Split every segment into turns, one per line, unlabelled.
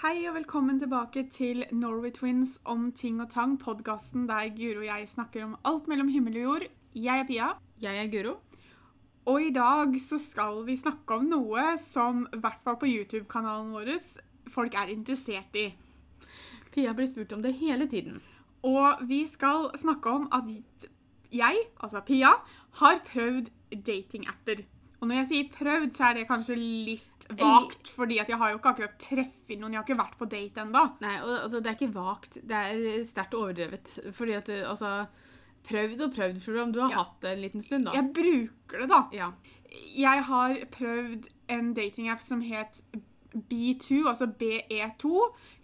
Hei og velkommen tilbake til Norway Twins om ting og tang, podkasten der Guro og jeg snakker om alt mellom himmel og jord. Jeg er Pia,
Jeg er Guro.
og i dag så skal vi snakke om noe som i hvert fall på YouTube-kanalen vår folk er interessert i.
Pia blir spurt om det hele tiden.
Og vi skal snakke om at jeg, altså Pia, har prøvd datingapper. Og når jeg sier prøvd, så er det kanskje litt vagt, fordi at jeg har jo ikke akkurat treffet noen. Jeg har ikke vært på date ennå.
Nei, og, altså, det er ikke vagt. Det er sterkt overdrevet. Fordi at altså Prøvd og prøvd, for om du har
Ja.
hatt det en liten stund, da.
Jeg bruker det, da.
Ja.
Jeg har prøvd en datingapp som het B2, altså BE2.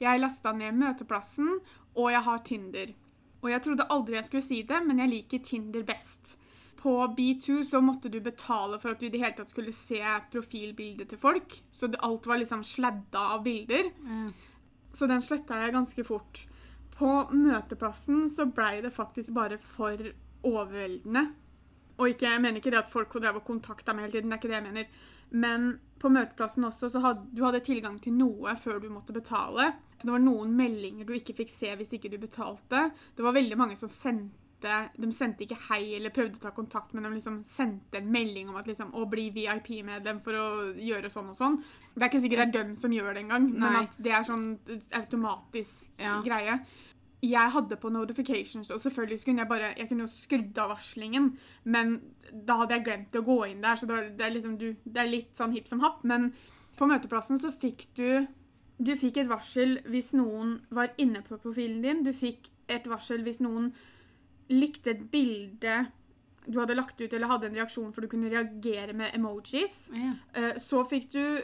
Jeg lasta ned Møteplassen, og jeg har Tinder. Og jeg trodde aldri jeg skulle si det, men jeg liker Tinder best. På B2 så måtte du betale for at du i det hele tatt skulle se profilbildet til folk. Så alt var liksom sladda av bilder.
Mm.
Så den sletta jeg ganske fort. På møteplassen så blei det faktisk bare for overveldende. Og ikke, jeg mener ikke det at folk drev og kontakta meg hele tiden, det er ikke det jeg mener. Men på møteplassen også, så hadde du hadde tilgang til noe før du måtte betale. Så det var noen meldinger du ikke fikk se hvis ikke du betalte. Det var veldig mange som sendte De sendte ikke hei eller prøvde å ta kontakt, men de liksom sendte en melding om at liksom, å bli VIP-medlem for å gjøre sånn og sånn. Det er ikke sikkert det er dem som gjør det engang, men at det er sånn automatisk
Ja.
greie. Jeg hadde på notifications, og selvfølgelig kunne jeg bare Jeg kunne jo skrudd av varslingen, men da hadde jeg glemt å gå inn der, så det, var, det, er, liksom, du, det er litt sånn hipp som happ. Men på møteplassen så fikk du Du fikk et varsel hvis noen var inne på profilen din. Du fikk et varsel hvis noen likte et bilde du hadde lagt ut, eller hadde en reaksjon for du kunne reagere med emojis.
ja.
Eh, Så fikk du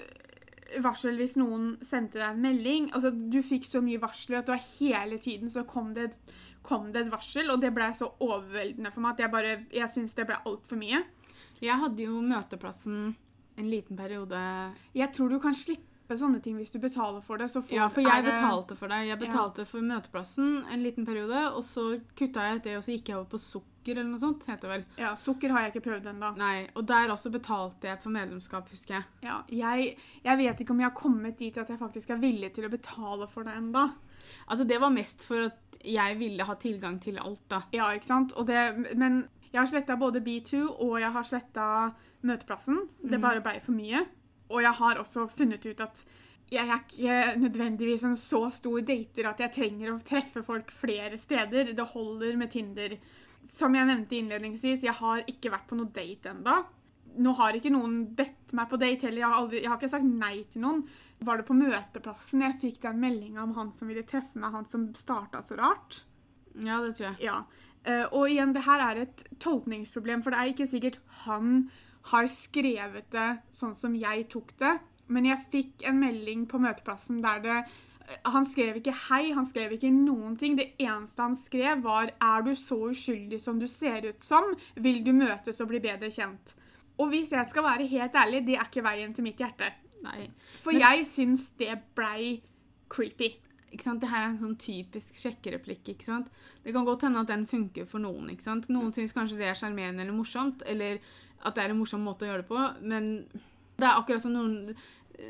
varsel hvis noen sendte deg en melding. Altså, du fikk så mye varsler at det var hele tiden så kom det, et- kom det et varsel, og det ble så overveldende for meg at jeg bare Jeg syns det ble altfor mye.
Jeg hadde jo Møteplassen en liten periode
Jeg tror du kan slippe sånne ting hvis du betaler for det. Så får-
Ja, for jeg
det-
betalte for det. Jeg betalte for Møteplassen en liten periode, og så kutta jeg ut det, og så gikk jeg over på sukker eller noe sånt, heter det vel.
Ja, Sukker har jeg ikke prøvd ennå.
Nei, og der også betalte jeg for medlemskap, husker jeg.
Ja, jeg, jeg vet ikke om jeg har kommet dit at jeg faktisk er villig til å betale for det ennå.
Altså, det var mest for at jeg ville ha tilgang til alt, da.
Ja, ikke sant? Det, men jeg har sletta både B2 og jeg har sletta Møteplassen. Det bare blei for mye. Og jeg har også funnet ut at jeg er ikke nødvendigvis en så stor dater at jeg trenger å treffe folk flere steder. Det holder med Tinder. Som jeg nevnte innledningsvis, jeg har ikke vært på noe date enda. Nå har ikke noen bedt meg på date heller. Jeg har, aldri, jeg har ikke sagt nei til noen. Var det på møteplassen jeg fikk den meldinga om han som ville treffe meg, han som starta så rart?
Ja, det tror jeg.
Ja. Eh, og igjen, det her er et tolkningsproblem, for det er ikke sikkert han har skrevet det sånn som jeg tok det. Men jeg fikk en melding på møteplassen der det Han skrev ikke 'hei', han skrev ikke noen ting. Det eneste han skrev, var 'er du så uskyldig som du ser ut som', vil du møtes og bli bedre kjent'. Og hvis jeg skal være helt ærlig, det er ikke veien til mitt hjerte.
Nei.
For
Men-
jeg syns det blei creepy.
Ikke sant? Det her er en sånn typisk sjekkereplikk. ikke sant? Det kan godt hende at den funker for noen. ikke sant? Noen syns kanskje det er sjarmerende eller morsomt, eller at det er en morsom måte å gjøre det på, men det er akkurat som noen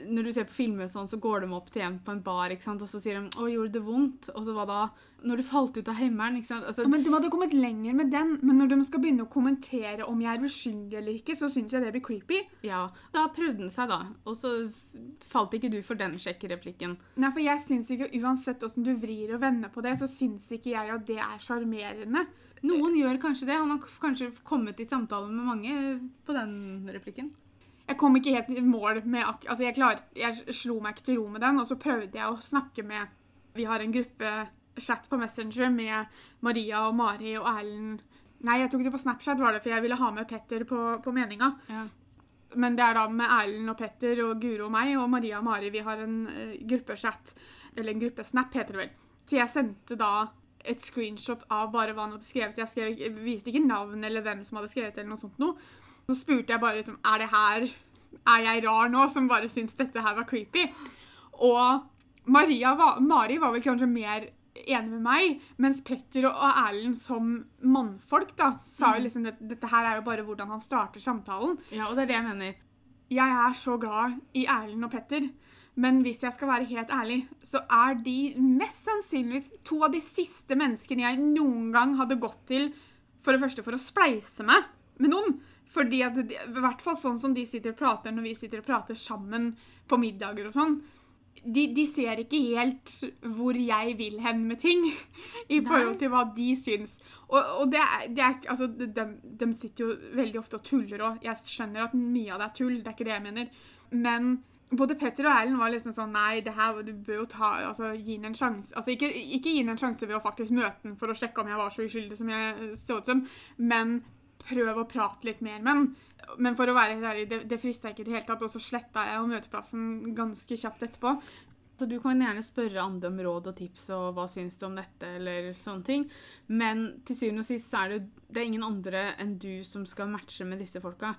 Når du ser på filmer, sånn, så går de opp til en på en bar ikke sant? og så sier de 'Å, gjorde det vondt?' Og så hva da? Når du falt ut av himmelen ikke sant? Altså,
Ja, men De hadde kommet lenger med den, men når de skal begynne å kommentere om jeg er uskyldig eller ikke, så syns jeg det blir creepy.
ja, Da prøvde den seg, da. Og så falt ikke du for den sjekkereplikken.
Nei, for jeg synes ikke, Uansett hvordan du vrir og vender på det, så syns ikke jeg at det er sjarmerende.
Noen gjør kanskje det. Han har kanskje kommet i samtale med mange på den replikken.
Jeg kom ikke helt i mål med altså jeg, klar, jeg slo meg ikke til ro med den, og så prøvde jeg å snakke med Vi har en gruppe chat på Messenger med Maria og Mari og Erlend Nei, jeg tok det på Snapchat, var det, for jeg ville ha med Petter på, på meninga.
Ja.
Men det er da med Erlend og Petter og Guro og meg og Maria og Mari. Vi har en uh, gruppechat, eller en gruppesnap heter det vel. Så jeg sendte da et screenshot av bare hva han hadde skrevet. Jeg, skrev, viste ikke navn eller hvem som hadde skrevet eller noe sånt noe. Så spurte jeg bare liksom, er det her, er jeg rar nå som bare syns dette her var creepy? Og Maria var, Mari var vel kanskje mer enig med meg, mens Petter og Erlend som mannfolk da, sa jo liksom at dette her er jo bare hvordan han starter samtalen.
ja, og det er det jeg mener.
Jeg er så glad i Erlend og Petter. Men hvis jeg skal være helt ærlig, så er de mest sannsynligvis to av de siste menneskene jeg noen gang hadde gått til for det første for å spleise meg med noen. Fordi at, de- I hvert fall sånn som de sitter og prater når vi sitter og prater sammen på middager og sånn. De, de ser ikke helt hvor jeg vil hen med ting, i forhold til hva de syns. Og, og det det er altså, de, de sitter jo veldig ofte og tuller òg. Jeg skjønner at mye av det er tull, det er ikke det jeg mener. Men både Petter og Erlend var liksom sånn Nei, det her, du bør jo ta, altså, gi den en sjanse. Altså, ikke, ikke gi den en sjanse ved å faktisk møte den for å sjekke om jeg var så uskyldig som jeg så ut som, men prøv å prate litt mer med den. Men for å være helt ærlig, det, det frista ikke i det hele tatt, og så sletta jeg møteplassen ganske kjapt etterpå.
Så du kan gjerne spørre andre om råd og tips og hva syns du om dette, eller sånne ting. Men til syvende og sist så er det, det er ingen andre enn du som skal matche med disse folka.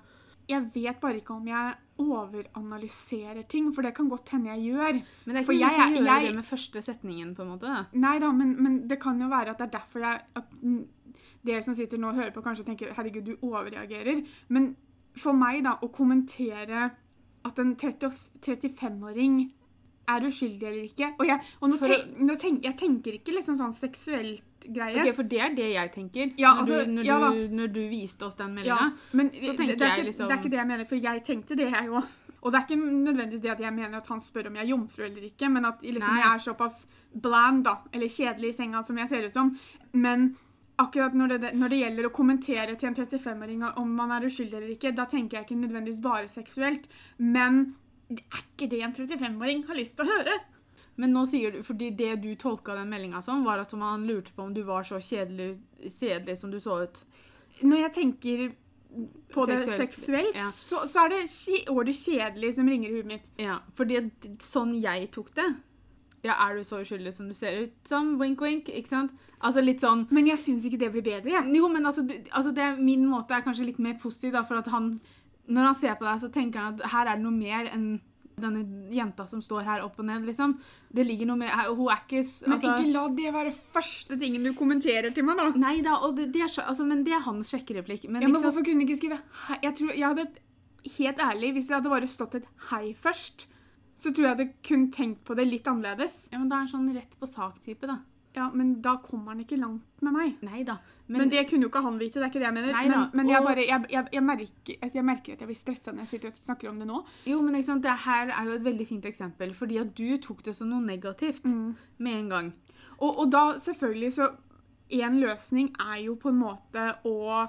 Jeg vet bare ikke om jeg overanalyserer ting, for det kan godt hende jeg gjør.
Men det er ikke noe
som
gjør
jeg-
det med første setningen, på en måte.
Nei da, men, men det kan jo være at det er derfor jeg at Dere som sitter nå og hører på, kanskje tenker 'herregud, du overreagerer'. Men for meg, da, å kommentere at en 30 og f- 35-åring er uskyldig eller ikke Og, jeg, og nå tenk, nå tenk, jeg tenker ikke liksom sånn seksuelt greie.
Ok, For det er det jeg tenker.
Ja,
når,
altså,
du, når,
ja
du, når du viste oss den
Ja, men
så
det,
tenker
det, er
jeg
ikke,
liksom-
det er ikke det jeg mener, for jeg tenkte det, jeg òg. Og det er ikke nødvendigvis det at jeg mener at han spør om jeg er jomfru eller ikke, men at liksom, jeg er såpass bland, da, eller kjedelig i senga som jeg ser ut som. Men akkurat når det, når det gjelder å kommentere til en 35-åring om man er uskyldig eller ikke, da tenker jeg ikke nødvendigvis bare seksuelt. Men det er ikke det en 35-åring har lyst til å høre.
Men nå sier du, fordi det du tolka den meldinga som, var at man lurte på om du var så kjedelig, kjedelig som du så ut.
Når jeg tenker på det
Seksuelt,
seksuelt,
ja.
så, så er det ordet kjedelig som ringer i huet mitt.
Ja, fordi sånn jeg tok det Ja, er du så uskyldig som du ser ut som? Wink, wink. Ikke sant? Altså litt sånn
Men jeg syns ikke det blir bedre. jeg.
Jo, men altså, du, altså det, min måte er kanskje litt mer positiv, da, for at han Når han ser på deg, så tenker han at her er det noe mer enn denne jenta som står her opp og ned, liksom. Det ligger noe mer og hun er ikke altså,
Men ikke la det være første tingen du kommenterer til meg, da.
Nei da, og det, det, er, så- altså, men det er hans sjekkereplikk. Men,
Ja, men
liksom,
hvorfor kunne du ikke skrive? Jeg tror, jeg hadde, Helt ærlig, hvis det hadde bare stått et hei først, så tror jeg jeg hadde kun tenkt på det litt annerledes.
ja, men da er han sånn rett på sak-type, da.
Ja, Men da kommer han ikke langt med meg.
Nei da.
Men, det kunne jo ikke han vite. det er ikke det jeg mener.
Neida,
men men jeg, bare, jeg, jeg, jeg, merker, jeg merker at jeg blir stressa når jeg sitter og snakker om det nå.
Jo, men ikke sant, det her er jo et veldig fint eksempel, fordi at du tok det som noe negativt med en gang.
Og, og da selvfølgelig så En løsning er jo på en måte å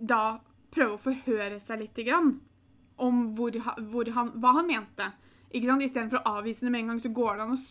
da prøve å forhøre seg litt grann om hvor, hvor han, hva han mente. Ikke sant? Istedenfor å avvise det med en gang, så går det an å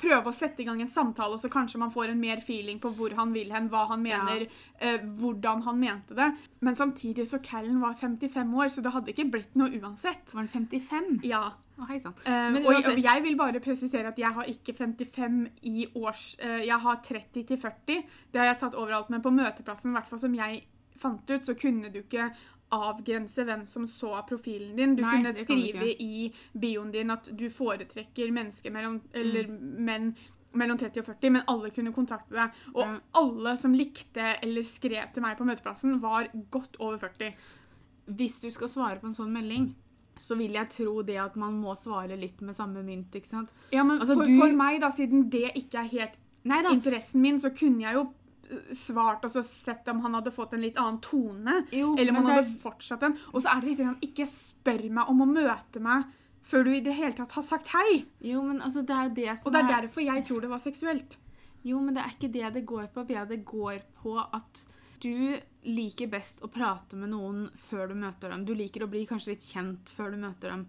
prøve å sette i gang en samtale, og så kanskje man får en mer feeling på hvor han vil hen, hva han mener, eh, hvordan han mente det. Men samtidig så Callen var 55 år, så det hadde ikke blitt noe uansett.
Var han 55?
Ja.
Å, hei sann.
Eh, og, og jeg vil bare presisere at jeg har ikke 55 i års... eh, jeg har 30 til 40. Det har jeg tatt overalt, men på møteplassen, i hvert fall som jeg fant ut, så kunne du ikke avgrense hvem som så profilen din. Du
Nei,
kunne skrive i bioen din at du foretrekker mennesker mellom, eller
Mm.
menn mellom 30 og 40, men alle kunne kontakte deg. Og
Ja.
alle som likte eller skrev til meg på møteplassen, var godt over 40.
Hvis du skal svare på en sånn melding, så vil jeg tro det at man må svare litt med samme mynt, ikke sant?
Ja, men
Altså,
for,
du-
for meg, da, siden det ikke er helt
Neida.
interessen min, så kunne jeg jo svart og så sett om han hadde fått en litt annen tone.
Jo,
eller om han hadde fortsatt den. Og så er det litt sånn, ikke spør meg om å møte meg før du i det hele tatt har sagt hei.
Jo, men altså, det er det som
Og det er derfor jeg tror det var seksuelt.
Jo, men det er ikke det det går på. Bea. Det går på at du liker best å prate med noen før du møter dem. Du liker å bli kanskje litt kjent før du møter dem.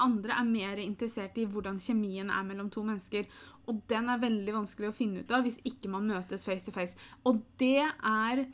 Andre er mer interessert i hvordan kjemien er mellom to mennesker. Og den er veldig vanskelig å finne ut av hvis ikke man møtes face to face. Og det er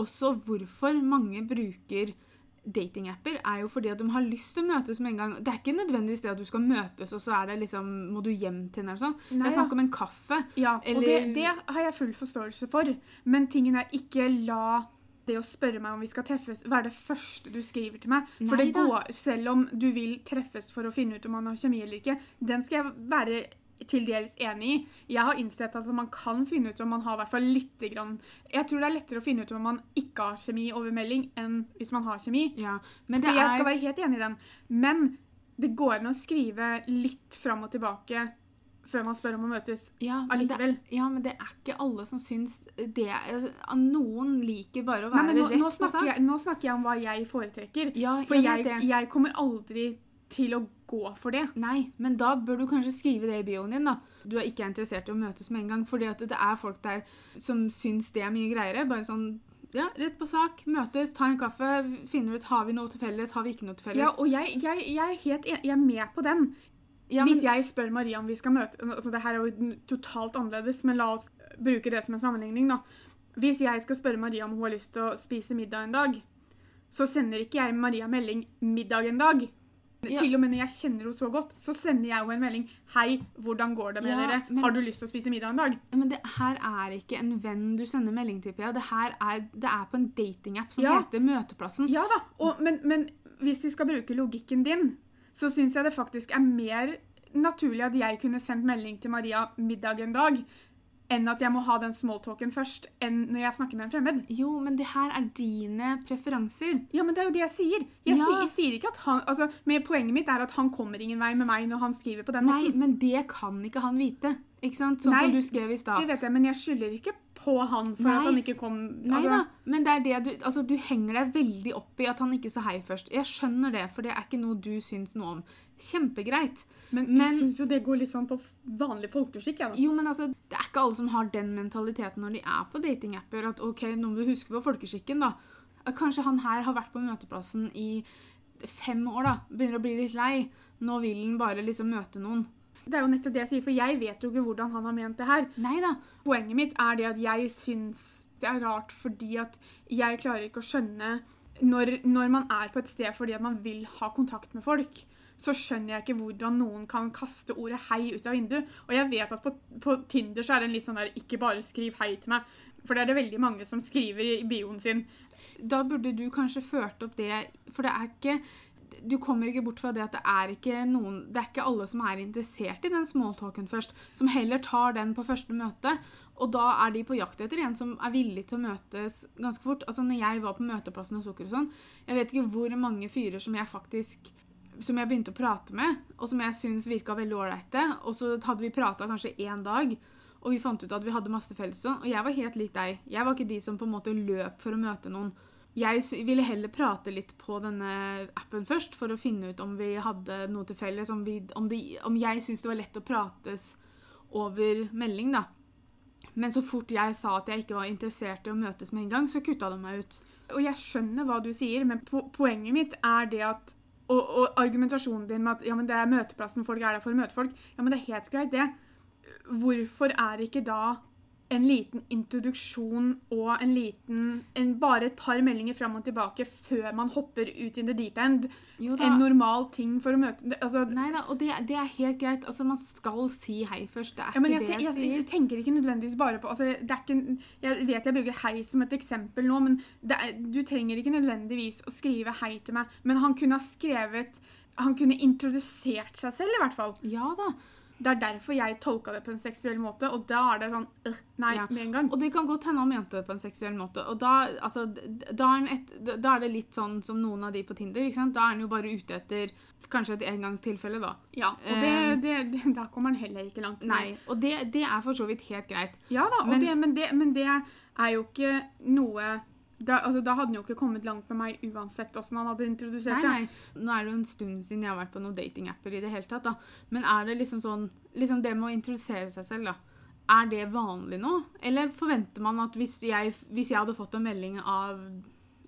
også hvorfor mange bruker datingapper, er jo fordi at de har lyst til å møtes med en gang. Det er ikke nødvendigvis det at du skal møtes, og så er det liksom, må du hjem til henne eller sånn. Det er snakk om en kaffe.
Ja, og det, det har jeg full forståelse for. Men tingen er ikke la det å spørre meg om vi skal treffes, være det første du skriver til meg. For
Nei
det går, selv om du vil treffes for å finne ut om man har kjemi eller ikke, den skal jeg være til dels enig i. Jeg har innsett at man kan finne ut om man har hvert fall lite grann Jeg tror det er lettere å finne ut om man ikke har kjemi over melding, enn hvis man har kjemi.
Ja, men
Så jeg
er
skal være helt enig i den. Men det går an å skrive litt fram og tilbake før man spør om å møtes
Ja, det,
allikevel.
ja, men det er ikke alle som syns det er, Noen liker bare å
Nei,
være
men nå,
rett
nå, snakker
sak.
jeg, nå snakker jeg om hva jeg foretrekker.
Ja,
For
jeg
jeg, jeg kommer aldri til å gå for det.
Nei, men da bør du kanskje skrive det i bioen din, da. Du er ikke interessert i å møtes med en gang, fordi at det er folk der som syns det er mye greiere. Bare sånn ja, rett på sak, møtes, ta en kaffe, finne ut har vi noe til felles, har vi ikke noe til felles.
Ja, og jeg, jeg, jeg er helt en, jeg er med på den.
Ja,
Hvis jeg spør Maria om vi skal møte altså Det her er jo totalt annerledes, men la oss bruke det som en sammenligning. da. Hvis jeg skal spørre Maria om hun har lyst til å spise middag en dag, så sender ikke jeg Maria melding 'middag en dag'.
Ja.
Til og med når jeg kjenner henne så godt, så sender jeg henne en melding 'Hei, hvordan går det med
Ja,
dere?
men-
Har du lyst til å spise middag en dag?'
Men det her er ikke en venn du sender melding til, Pia. Det her er, det er på en datingapp som
Ja.
heter Møteplassen.
Ja da, og, men, men hvis vi skal bruke logikken din, så syns jeg det faktisk er mer naturlig at jeg kunne sendt melding til Maria middag en dag, enn at jeg må ha den smalltalken først, enn når jeg snakker med en fremmed.
Jo, men det her er dine preferanser.
Ja, men det er jo det jeg sier. Jeg,
Ja.
sier, jeg sier ikke at han, altså, men Poenget mitt er at han kommer ingen vei med meg når han skriver på den
Nei,
måten.
men det kan ikke han vite. Ikke sant? Sånn
Nei,
som du skrev i
Det vet jeg, men jeg skylder ikke på han for
Nei.
at han ikke kom
Nei
altså,
da, men det er det du Altså, du henger deg veldig opp i at han ikke sa hei først. Jeg skjønner det, for det er ikke noe du syns noe om. Kjempegreit.
Men,
Men-
jeg syns jo det går litt sånn på vanlig folkeskikk. jeg, da.
Jo, men altså, det er ikke alle som har den mentaliteten når de er på datingapper. At ok, nå må du huske på folkeskikken, da. Kanskje han her har vært på møteplassen i fem år, da. Begynner å bli litt lei. Nå vil han bare liksom møte noen.
Det er jo nettopp det jeg sier, for jeg vet jo ikke hvordan han har ment det her.
Neida.
Poenget mitt er det at jeg syns det er rart fordi at jeg klarer ikke å skjønne når, når man er på et sted fordi at man vil ha kontakt med folk, så skjønner jeg ikke hvordan noen kan kaste ordet 'hei' ut av vinduet. Og jeg vet at på, på Tinder så er det en litt sånn der 'ikke bare skriv hei til meg'. For det er det veldig mange som skriver i bioen sin.
Da burde du kanskje ført opp det For det er ikke Du kommer ikke bort fra det at det er ikke noen Det er ikke alle som er interessert i den smalltalken først, som heller tar den på første møte. Og da er de på jakt etter en som er villig til å møtes ganske fort. Altså når jeg var på møteplassen hos Sukker og sånn, jeg vet ikke hvor mange fyrer som jeg faktisk som jeg begynte å prate med, og som jeg syntes virka veldig ålreite. Og så hadde vi prata kanskje én dag, og vi fant ut at vi hadde masse felles. Og jeg var helt lik deg. Jeg var ikke de som på en måte løp for å møte noen. Jeg ville heller prate litt på denne appen først, for å finne ut om vi hadde noe til felles. Om, vi, om, de, om jeg syntes det var lett å prates over melding, da. Men så fort jeg sa at jeg ikke var interessert i å møtes med en gang, så kutta de meg ut.
Og jeg skjønner hva du sier, men po poenget mitt er det at og, og argumentasjonen din med at ja, men det er møteplassen, folk er der for å møte folk. Ja, men det er helt greit, det. Hvorfor er ikke da en liten introduksjon og en liten en, Bare et par meldinger fram og tilbake før man hopper ut in the deep end.
Jo
En normal ting for å møte altså,
Nei da, og det, det er helt greit. Altså, man skal si hei først. Det er
Ja, men
ikke
jeg,
det jeg,
jeg, jeg tenker ikke nødvendigvis bare på altså, det er ikke, Jeg vet jeg bruker hei som et eksempel nå, men det er, du trenger ikke nødvendigvis å skrive hei til meg. Men han kunne ha skrevet Han kunne introdusert seg selv, i hvert fall.
Ja da.
Det er derfor jeg tolka det på en seksuell måte, og da er det sånn øh, Nei,
Ja.
med en gang.
Og det kan godt hende han mente det på en seksuell måte. Og da, altså, da, er et, da er det litt sånn som noen av de på Tinder. ikke sant? Da er han jo bare ute etter kanskje et engangstilfelle, da.
Ja, og det, det, det, da kommer han heller ikke langt.
Nei, Og det, det er for så vidt helt greit.
Ja da, og
Men-
det, men, det, men det er jo ikke noe da, altså, da hadde han jo ikke kommet langt med meg uansett åssen han hadde introdusert
Nei, nei. Nå er det jo en stund siden jeg har vært på noen datingapper i det hele tatt, da. Men er det liksom sånn Liksom det med å introdusere seg selv, da. Er det vanlig nå? Eller forventer man at hvis jeg, hvis jeg hadde fått en melding av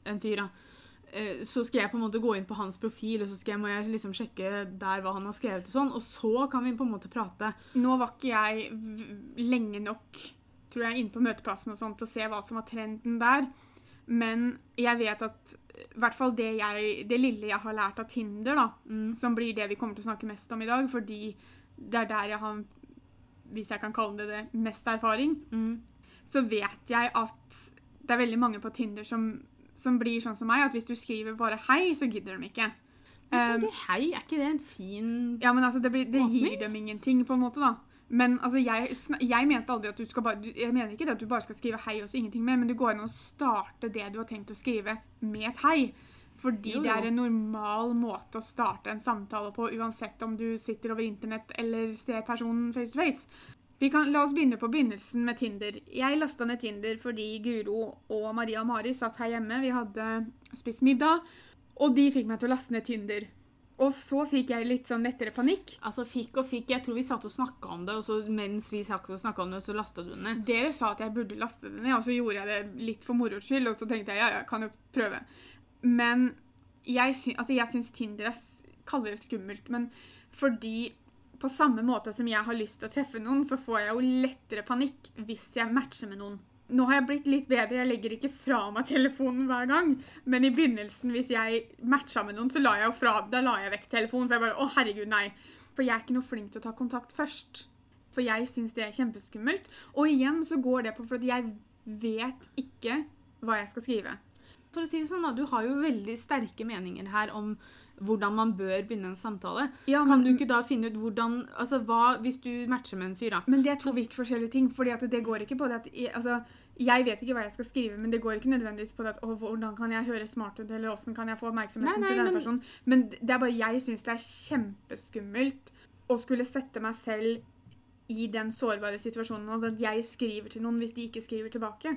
en fyr, da, eh, så skal jeg på en måte gå inn på hans profil, og så skal jeg, må jeg liksom sjekke der hva han har skrevet, og sånn, og så kan vi på en måte prate.
Nå var ikke jeg lenge nok tror jeg, inne på møteplassen og sånt, til å se hva som var trenden der. Men jeg vet at i hvert fall det, jeg, det lille jeg har lært av Tinder, da,
Mm.
som blir det vi kommer til å snakke mest om i dag, fordi det er der jeg har, hvis jeg kan kalle det det, mest erfaring,
Mm.
så vet jeg at det er veldig mange på Tinder som, som blir sånn som meg, at hvis du skriver bare hei, så gidder de ikke. Um,
hei, er ikke det en fin
Ja, men altså, det, blir, det gir dem ingenting, på en måte, da. Men altså, jeg, jeg mente aldri at du skal bare Jeg mener ikke at du bare skal skrive hei og så ingenting mer, men det går an å starte det du har tenkt å skrive, med et hei. Fordi
Jo,
det er en normal måte å starte en samtale på, uansett om du sitter over internett eller ser personen face to face. Vi kan, la oss begynne på begynnelsen med Tinder. Jeg lasta ned Tinder fordi Guro og Maria og Mari satt her hjemme. Vi hadde spist middag, og de fikk meg til å laste ned Tinder. Og så fikk jeg litt sånn lettere panikk.
Altså, fikk og fikk. Jeg tror vi satt og snakka om det, og så mens vi satt og om det, så lasta du den ned.
Dere sa at jeg burde laste den ned, og så gjorde jeg det litt for moro skyld, og så tenkte jeg ja, ja, kan jo prøve. Men jeg, sy altså, jeg syns Tinder er kaller det skummelt, men fordi på samme måte som jeg har lyst til å treffe noen, så får jeg jo lettere panikk hvis jeg matcher med noen. Nå har jeg blitt litt bedre, jeg legger ikke fra meg telefonen hver gang, men i begynnelsen, hvis jeg matcha med noen, så la jeg jo fra, da la jeg vekk telefonen, for jeg bare, å herregud, nei. For jeg er ikke noe flink til å ta kontakt først. For jeg syns det er kjempeskummelt. Og igjen så går det på for at jeg vet ikke hva jeg skal skrive.
For å si det sånn, da, du har jo veldig sterke meninger her om hvordan man bør begynne en samtale.
Ja,
Kan du ikke da finne ut hvordan Altså, hva hvis du matcher med en fyr, da?
Men det er to vidt forskjellige ting. fordi at det går ikke på det at altså, jeg vet ikke hva jeg skal skrive, men det går ikke nødvendigvis på det at hvordan kan jeg høre smart ut, eller hvordan kan jeg få oppmerksomheten
Nei, nei,
til denne
men-
personen. Men det er bare jeg syns det er kjempeskummelt å skulle sette meg selv i den sårbare situasjonen og at jeg skriver til noen hvis de ikke skriver tilbake.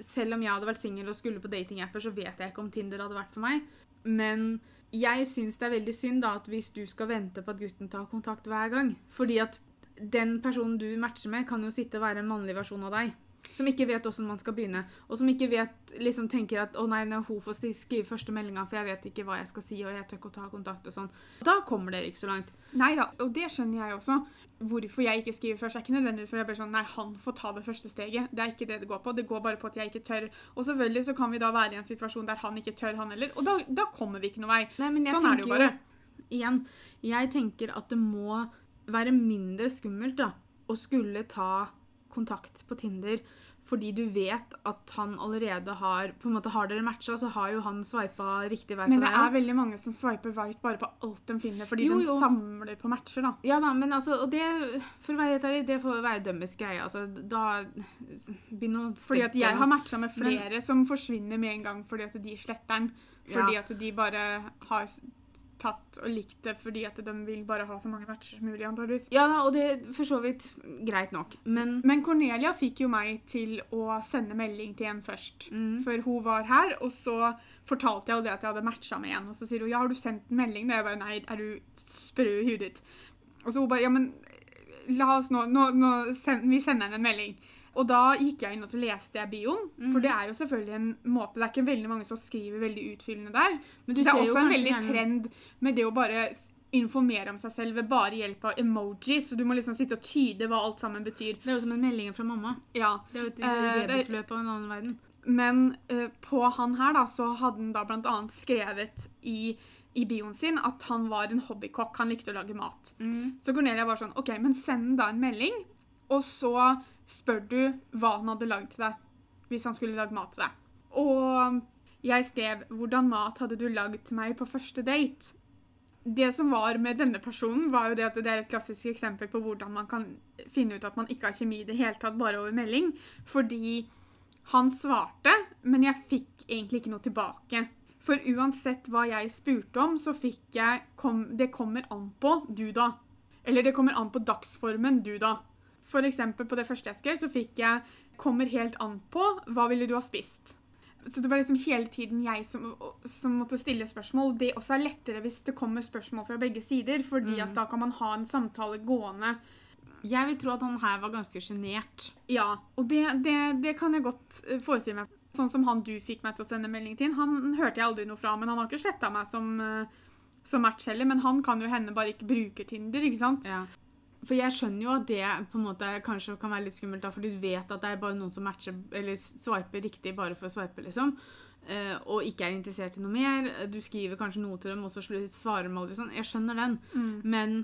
Selv om jeg hadde vært singel og skulle på datingapper, så vet jeg ikke om Tinder hadde vært for meg. Men jeg syns det er veldig synd da at hvis du skal vente på at gutten tar kontakt hver gang Fordi at den personen du matcher med, kan jo sitte og være en mannlig versjon av deg. Som ikke vet hvordan man skal begynne. Og som ikke vet, liksom tenker at å nei, når hun får skrive første meldinga, for jeg vet ikke hva jeg skal si, og jeg tør ikke å ta kontakt og sånn. Da kommer dere ikke så langt.
Nei da, og det skjønner jeg også. Hvorfor jeg ikke skriver først, er ikke nødvendig for jeg blir sånn, nei, han får ta det første steget. Det er ikke det det går på. Det går bare på at jeg ikke tør. Og selvfølgelig så kan vi da være i en situasjon der han ikke tør, han heller. Og da, da kommer vi ikke noe vei.
Nei,
Sånn er det jo bare.
Igjen, jeg tenker at det må være mindre skummelt da, å skulle ta kontakt på Tinder, fordi du vet at han allerede har På en måte Har dere matcha, så har jo han sveipa riktig vei
Men det
deg.
er veldig mange som swiper right bare på alt de finner, fordi
Jo,
de
jo.
samler på matcher, da.
Ja da, men altså, og det, for å være helt ærlig, det får være dømmes greie. Altså, da Begynn å
Fordi at jeg har matcha med
Men-
flere som forsvinner med en gang fordi at de sletter den. Fordi
Ja.
at de bare har tatt og likt det fordi at de vil bare ha så mange matcher som mulig, antageligvis.
Ja da, og det er for så vidt greit nok, men
Men Cornelia fikk jo meg til å sende melding til en først.
Mm.
Før hun var her, og så fortalte jeg henne at jeg hadde matcha med en. Og så sier hun ja, har du sendt en melding? Da jeg bare nei, er du sprø i huet ditt? Og så hun bare ja, men la oss nå, nå, nå send, Vi sender henne en melding. Og da gikk jeg inn og så leste jeg bioen. For
Mhm.
det er jo selvfølgelig en måte Det er ikke veldig mange som skriver veldig utfyllende der.
Men du
det er også en veldig trend med det å bare informere om seg selv ved bare hjelp av emojis. Så du må liksom sitte og tyde hva alt sammen betyr.
Det er jo som en melding fra mamma.
Ja,
Det er jo et
Eh, det-
rebusløp av en annen verden.
Men uh, på han her da, så hadde han da blant annet skrevet i, i bioen sin at han var en hobbykokk. Han likte å lage mat.
Mm.
Så Cornelia var sånn, ok, men send da en melding, og så spør du hva han hadde lagd til deg, hvis han skulle lage mat til deg. Og jeg skrev, hvordan mat hadde du lagd til meg på første date? Det som var med denne personen, var jo det at det er et klassisk eksempel på hvordan man kan finne ut at man ikke har kjemi i det hele tatt, bare over melding. Fordi han svarte, men jeg fikk egentlig ikke noe tilbake. For uansett hva jeg spurte om, så fikk jeg kom, Det kommer an på du, da. Eller det kommer an på dagsformen du, da. For eksempel på det første jeg skrev, så fikk jeg Kommer helt an på. Hva ville du ha spist? Så det var liksom hele tiden jeg som, som måtte stille spørsmål. Det også er lettere hvis det kommer spørsmål fra begge sider, fordi at da kan man ha en samtale gående.
Jeg vil tro at han her var ganske sjenert.
Ja, og det, det, det kan jeg godt eh, forestille meg. Sånn som han du fikk meg til å sende melding til, han hørte jeg aldri noe fra, men han har ikke sletta meg som, eh, som match heller. Men han kan jo hende bare ikke bruker Tinder, ikke sant?
Ja. For jeg skjønner jo at det på en måte kanskje kan være litt skummelt, da, for du vet at det er bare noen som matcher, eller swiper riktig bare for å swipe, liksom. eh, og ikke er interessert i noe mer. Du skriver kanskje noe til dem, og så svarer de aldri sånn. Jeg skjønner den. Men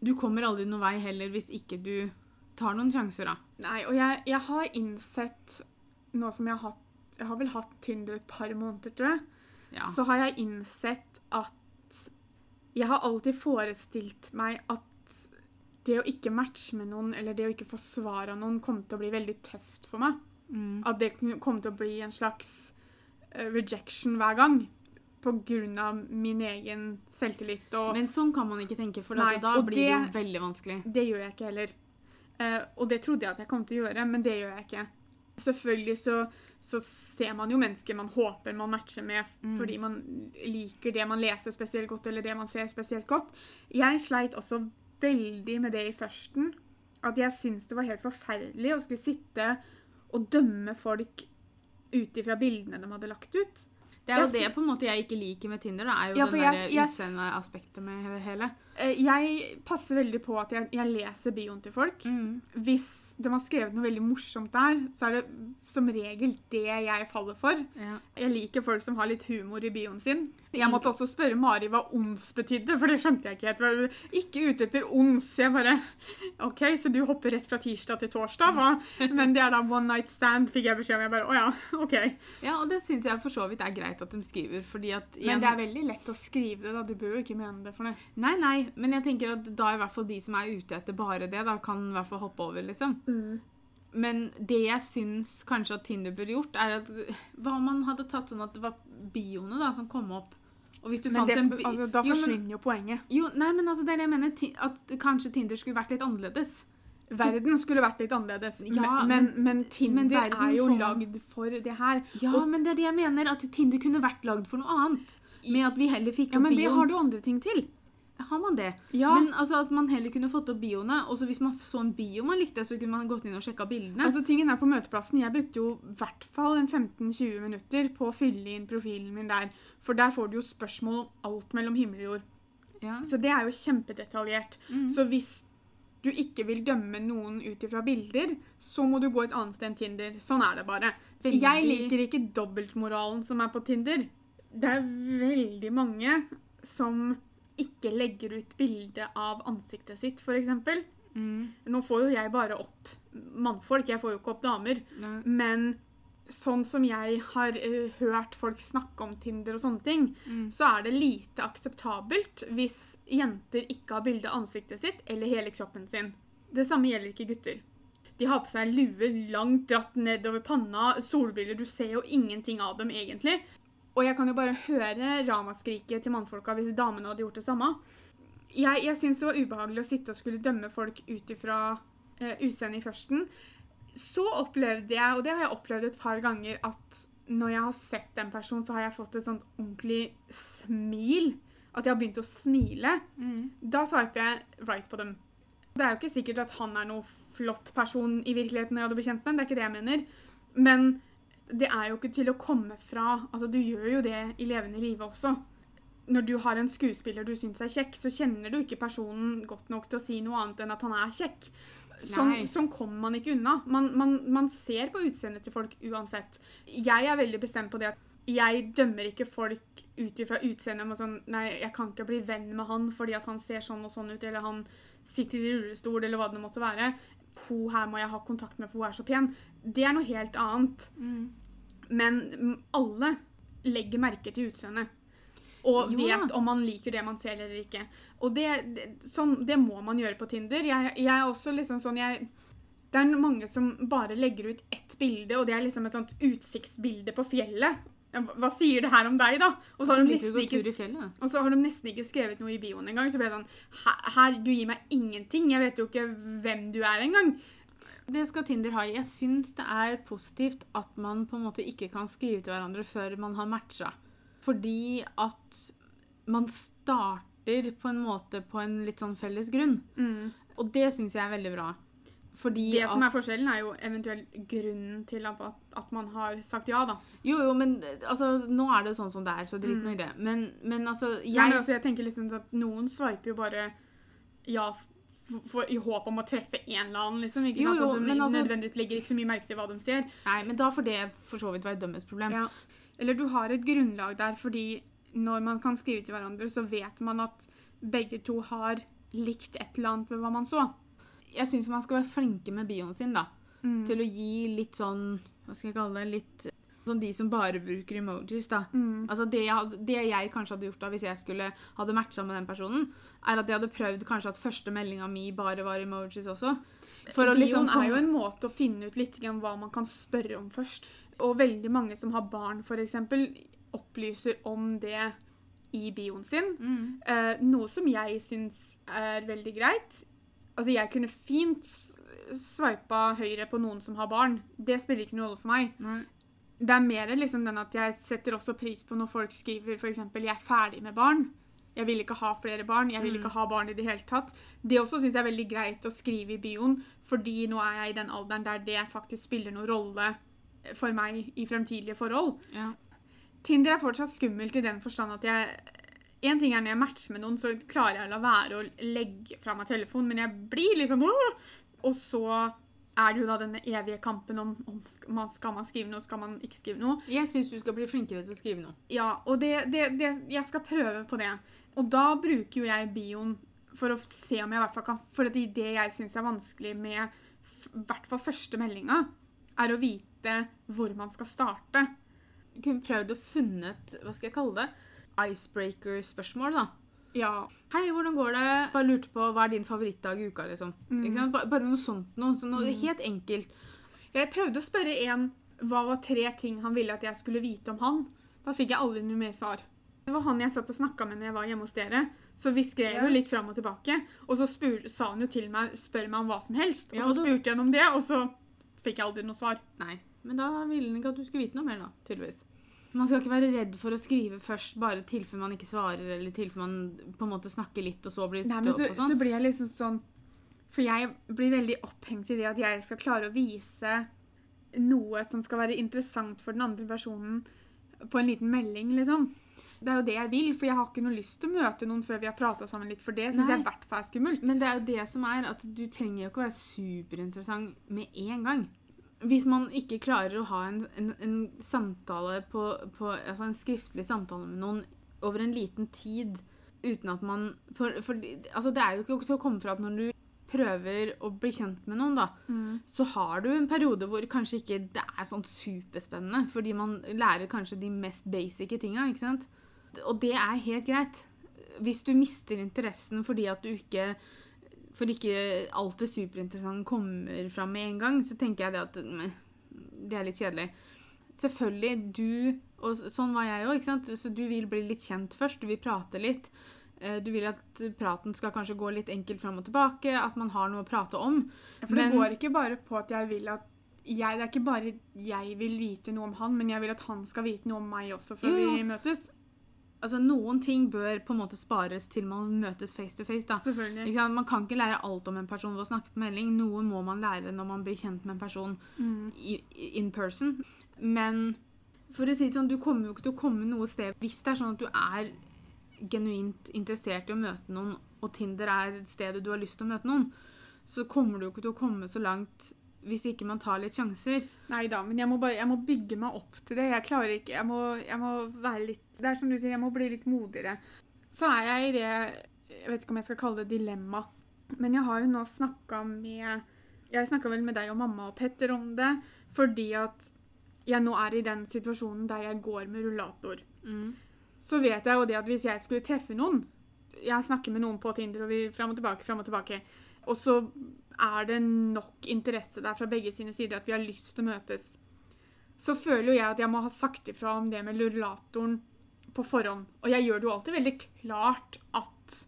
du kommer aldri noen vei heller hvis ikke du tar noen sjanser, da.
Nei, og jeg, jeg har innsett, nå som jeg har hatt Jeg har vel hatt Tinder et par måneder, tror jeg.
Ja.
Så har jeg innsett at Jeg har alltid forestilt meg at det å ikke matche med noen, eller det å ikke få svar av noen, kom til å bli veldig tøft for meg.
Mm.
At det kom til å bli en slags eh, rejection hver gang. på grunn av min egen selvtillit. Og
Men sånn kan man ikke tenke, for
Nei,
da blir det
det-
veldig vanskelig.
det gjør jeg ikke heller. Uh, og det trodde jeg at jeg kom til å gjøre, men det gjør jeg ikke. Selvfølgelig så, så ser man jo mennesker man håper man matcher med
Mm.
fordi man liker det man leser spesielt godt, eller det man ser spesielt godt. Jeg sleit også veldig med det i førsten. At jeg syntes det var helt forferdelig å skulle sitte og dømme folk ut ifra bildene de hadde lagt ut.
Det er jo
Jeg
det på en måte jeg ikke liker med Tinder. Det er jo
Ja,
den
jeg- jeg-
utseendeaspektet med hele.
Eh, Jeg passer veldig på at jeg, jeg leser bioen til folk.
Mm.
Hvis de har skrevet noe veldig morsomt der, så er det som regel det jeg faller for.
Ja.
Jeg liker folk som har litt humor i bioen sin. Jeg måtte også spørre Mari hva ons betydde, for det skjønte jeg ikke helt. Ikke ute etter ons. Jeg bare OK, så du hopper rett fra tirsdag til torsdag, hva? Men det er da one night stand, fikk jeg beskjed om. Jeg bare Å ja, OK.
ja, og det syns jeg for så vidt er greit at de skriver, fordi at
Men det er veldig lett å skrive det, da. Du bør jo ikke mene det for noe.
Nei, nei, men jeg tenker at da i hvert fall de som er ute etter bare det, da kan i hvert fall hoppe over, liksom. Men det jeg syns kanskje at Tinder burde gjort, er at hva om man hadde tatt sånn at det var bioene da som kom opp? Og hvis du
Men
fant
det,
en bi
altså, da forsvinner jo poenget.
Jo, nei, men altså, det er det jeg mener. At kanskje Tinder skulle vært litt annerledes.
Verden skulle vært litt annerledes,
Ja,
men, men,
men-
Tinder
men
er jo
for...
lagd for det her.
Ja,
Og-
men det er det jeg mener. At Tinder kunne vært lagd for noe annet. Med at vi heller fikk
Ja, men det har du andre ting til.
Har man det?
Ja,
Men altså at man heller kunne fått opp bioene. Og så hvis man så en bio man likte, så kunne man gått inn og sjekka bildene.
altså tingen er på møteplassen. Jeg brukte jo i hvert fall 15-20 minutter på å fylle inn profilen min der. For der får du jo spørsmål om alt mellom himmel og jord.
ja.
Så det er jo kjempedetaljert.
Mm.
Så hvis du ikke vil dømme noen ut ifra bilder, så må du gå et annet sted enn Tinder. Sånn er det bare.
Veldig-
Jeg liker ikke dobbeltmoralen som er på Tinder. Det er veldig mange som ikke legger ut bilde av ansiktet sitt, f.eks.
Mm.
Nå får jo jeg bare opp mannfolk, jeg får jo ikke opp damer.
Nei.
Men sånn som jeg har uh, hørt folk snakke om Tinder og sånne ting,
Mm.
så er det lite akseptabelt hvis jenter ikke har bilde av ansiktet sitt eller hele kroppen sin. Det samme gjelder ikke gutter. De har på seg lue langt dratt nedover panna, solbriller, du ser jo ingenting av dem egentlig. Og jeg kan jo bare høre ramaskriket til mannfolka hvis damene hadde gjort det samme. Jeg, jeg syns det var ubehagelig å sitte og skulle dømme folk ut ifra eh, utseendet i førsten. Så opplevde jeg, og det har jeg opplevd et par ganger, at når jeg har sett en person, så har jeg fått et sånt ordentlig smil. At jeg har begynt å smile.
Mm.
Da sveiper jeg right på dem. Det er jo ikke sikkert at han er noe flott person i virkeligheten jeg hadde blitt kjent med det er ikke det jeg mener. Men det er jo ikke til å komme fra Altså, du gjør jo det i levende livet også. Når du har en skuespiller du syns er kjekk, så kjenner du ikke personen godt nok til å si noe annet enn at han er kjekk. Sånn, sånn kommer man ikke unna. Man, man, man ser på utseendet til folk uansett. Jeg er veldig bestemt på det at jeg dømmer ikke folk ut ifra utseendet. med Sånn, nei, jeg kan ikke bli venn med han fordi at han ser sånn og sånn ut, eller han sitter i rullestol, eller hva det måtte være. Hun her må jeg ha kontakt med, for hun er så pen. Det er noe helt annet.
Mm.
Men alle legger merke til utseendet. Og
Jo
vet om man liker det man ser eller ikke. Og det, det, sånn, det må man gjøre på Tinder. Jeg, jeg er også liksom sånn jeg, Det er mange som bare legger ut ett bilde, og det er liksom et sånt utsiktsbilde på fjellet. Ja, Hva sier det her om deg, da? Og så har de nesten ikke og så har de nesten ikke skrevet noe i bioen engang. Så ble det sånn her, du gir meg ingenting. Jeg vet jo ikke hvem du er engang.
Det skal Tinder ha. Jeg syns det er positivt at man på en måte ikke kan skrive til hverandre før man har matcha. Fordi at man starter på en måte på en litt sånn felles grunn. Og det syns jeg er veldig bra. Fordi
Det som er forskjellen, er jo eventuelt grunnen til at, at man har sagt ja, da.
Jo, jo, men altså, nå er det sånn som det er, så drit nå i det. Men, men altså jeg,
Jeg, men altså, jeg tenker liksom at Noen sveiper jo bare ja for, for, i håp om å treffe en eller annen. liksom. Ikke
Jo, jo,
at de
altså-
nødvendigvis legger ikke så mye merke til hva de ser.
Nei, men da får det for så vidt være dømmes problem.
Ja. Eller du har et grunnlag der, fordi når man kan skrive til hverandre, så vet man at begge to har likt et eller annet ved hva man så.
Jeg syns man skal være flinke med bioen sin, da.
Mm.
Til å gi litt sånn Hva skal jeg kalle det? Litt Sånn de som bare bruker emojis, da.
Mm.
Altså det jeg, hadde, det jeg kanskje hadde gjort da hvis jeg skulle hadde matcha med den personen, er at jeg hadde prøvd kanskje at første meldinga mi bare var emojis også. For
Bioen
liksom
er jo en måte å finne ut litt grann hva man kan spørre om først. Og veldig mange som har barn, f.eks., opplyser om det i bioen sin.
Mm.
Eh, noe som jeg syns er veldig greit. Altså, jeg kunne fint sveipa høyre på noen som har barn. Det spiller ikke noen rolle for meg.
Nei.
Det er mer liksom den at jeg setter også pris på når folk skriver f.eks.: 'Jeg er ferdig med barn'. Jeg vil ikke ha flere barn. Jeg vil
Mm.
ikke ha barn i det hele tatt. Det også syns jeg er veldig greit å skrive i bioen, fordi nå er jeg i den alderen der det faktisk spiller noen rolle for meg i fremtidige forhold.
Ja.
Tinder er fortsatt skummelt i den forstand at jeg En ting er når jeg matcher med noen, så klarer jeg å la være å legge fra meg telefonen, men jeg blir sånn «Åh!» Og så er det jo da denne evige kampen om, om man, skal man skrive noe, skal man ikke skrive noe.
Jeg syns du skal bli flinkere til å skrive noe.
Ja, og det, det, det, jeg skal prøve på det. Og da bruker jo jeg bioen for å se om jeg i hvert fall kan For det det jeg syns er vanskelig med i hvert fall første meldinga, er å vite hvor man skal starte.
Du kunne prøvd å funnet Hva skal jeg kalle det? Icebreaker-spørsmål, da.
Ja.
Hei, hvordan går det? Bare lurte på hva er din favorittdag i uka, liksom.
Mm.
Ikke sant? Bare noe sånt noe. Så noe
Mm.
helt enkelt.
Jeg prøvde å spørre en hva var tre ting han ville at jeg skulle vite om han. Da fikk jeg aldri noe mer svar. Det var han jeg satt og snakka med når jeg var hjemme hos dere. Så vi skrev jo litt fram og tilbake. Og så spur, sa han jo til meg spør meg om hva som helst. Og så spurte jeg ham om det, og så fikk jeg aldri noe svar.
Nei. Men da ville han ikke at du skulle vite noe mer, da. Tydeligvis. Man skal ikke være redd for å skrive først, bare tilfelle man ikke svarer, eller tilfelle man på en måte snakker litt, og så blir
Nei,
støt
så,
opp og sånn.
så blir jeg liksom sånn For jeg blir veldig opphengt i det at jeg skal klare å vise noe som skal være interessant for den andre personen på en liten melding, liksom. Det er jo det jeg vil, for jeg har ikke noe lyst til å møte noen før vi har prata sammen litt, for det syns jeg i hvert fall er skummelt.
Men det er jo det som er at du trenger jo ikke å være superinteressant med en gang. Hvis man ikke klarer å ha en, en, en samtale på, på Altså en skriftlig samtale med noen over en liten tid uten at man For, for altså det er jo ikke til å komme fra at når du prøver å bli kjent med noen, da, så har du en periode hvor kanskje ikke det er sånn superspennende, fordi man lærer kanskje de mest basic tinga, ikke sant? Og det er helt greit. Hvis du mister interessen fordi at du ikke For ikke alt det superinteressante kommer fram med en gang, så tenker jeg det at det er litt kjedelig. Selvfølgelig, du Og sånn var jeg òg, ikke sant. Så du vil bli litt kjent først. Du vil prate litt. Eh, Du vil at praten skal kanskje gå litt enkelt fram og tilbake, at man har noe å prate om.
For det går ikke bare på at jeg vil at jeg, Det er ikke bare jeg vil vite noe om han, men jeg vil at han skal vite noe om meg også før
jo.
vi møtes.
Altså, Noen ting bør på en måte spares til man møtes face to face. da. Man kan ikke lære alt om en person ved å snakke på melding. Noe må man lære når man blir kjent med en person
Mm.
i- in person. Men for å si det sånn, du kommer jo ikke til å komme noe sted hvis det er sånn at du er genuint interessert i å møte noen, og Tinder er stedet du har lyst til å møte noen, så kommer du jo ikke til å komme så langt hvis ikke man tar litt sjanser.
Nei da, men jeg må, bare, jeg må bygge meg opp til det. Jeg klarer ikke Jeg må, jeg må være litt Det er som du sier, jeg må bli litt modigere. Så er jeg i det Jeg vet ikke om jeg skal kalle det dilemma, men jeg har jo nå snakka med Jeg snakka vel med deg og mamma og Petter om det, fordi at jeg nå er i den situasjonen der jeg går med rullator. Så vet jeg jo det at hvis jeg skulle treffe noen Jeg snakker med noen på Tinder, og vi fram og tilbake, fram og tilbake. Og så er det nok interesse der fra begge sine sider at vi har lyst til å møtes. Så føler jo jeg at jeg må ha sagt ifra om det med rullatoren på forhånd. Og jeg gjør det jo alltid veldig klart at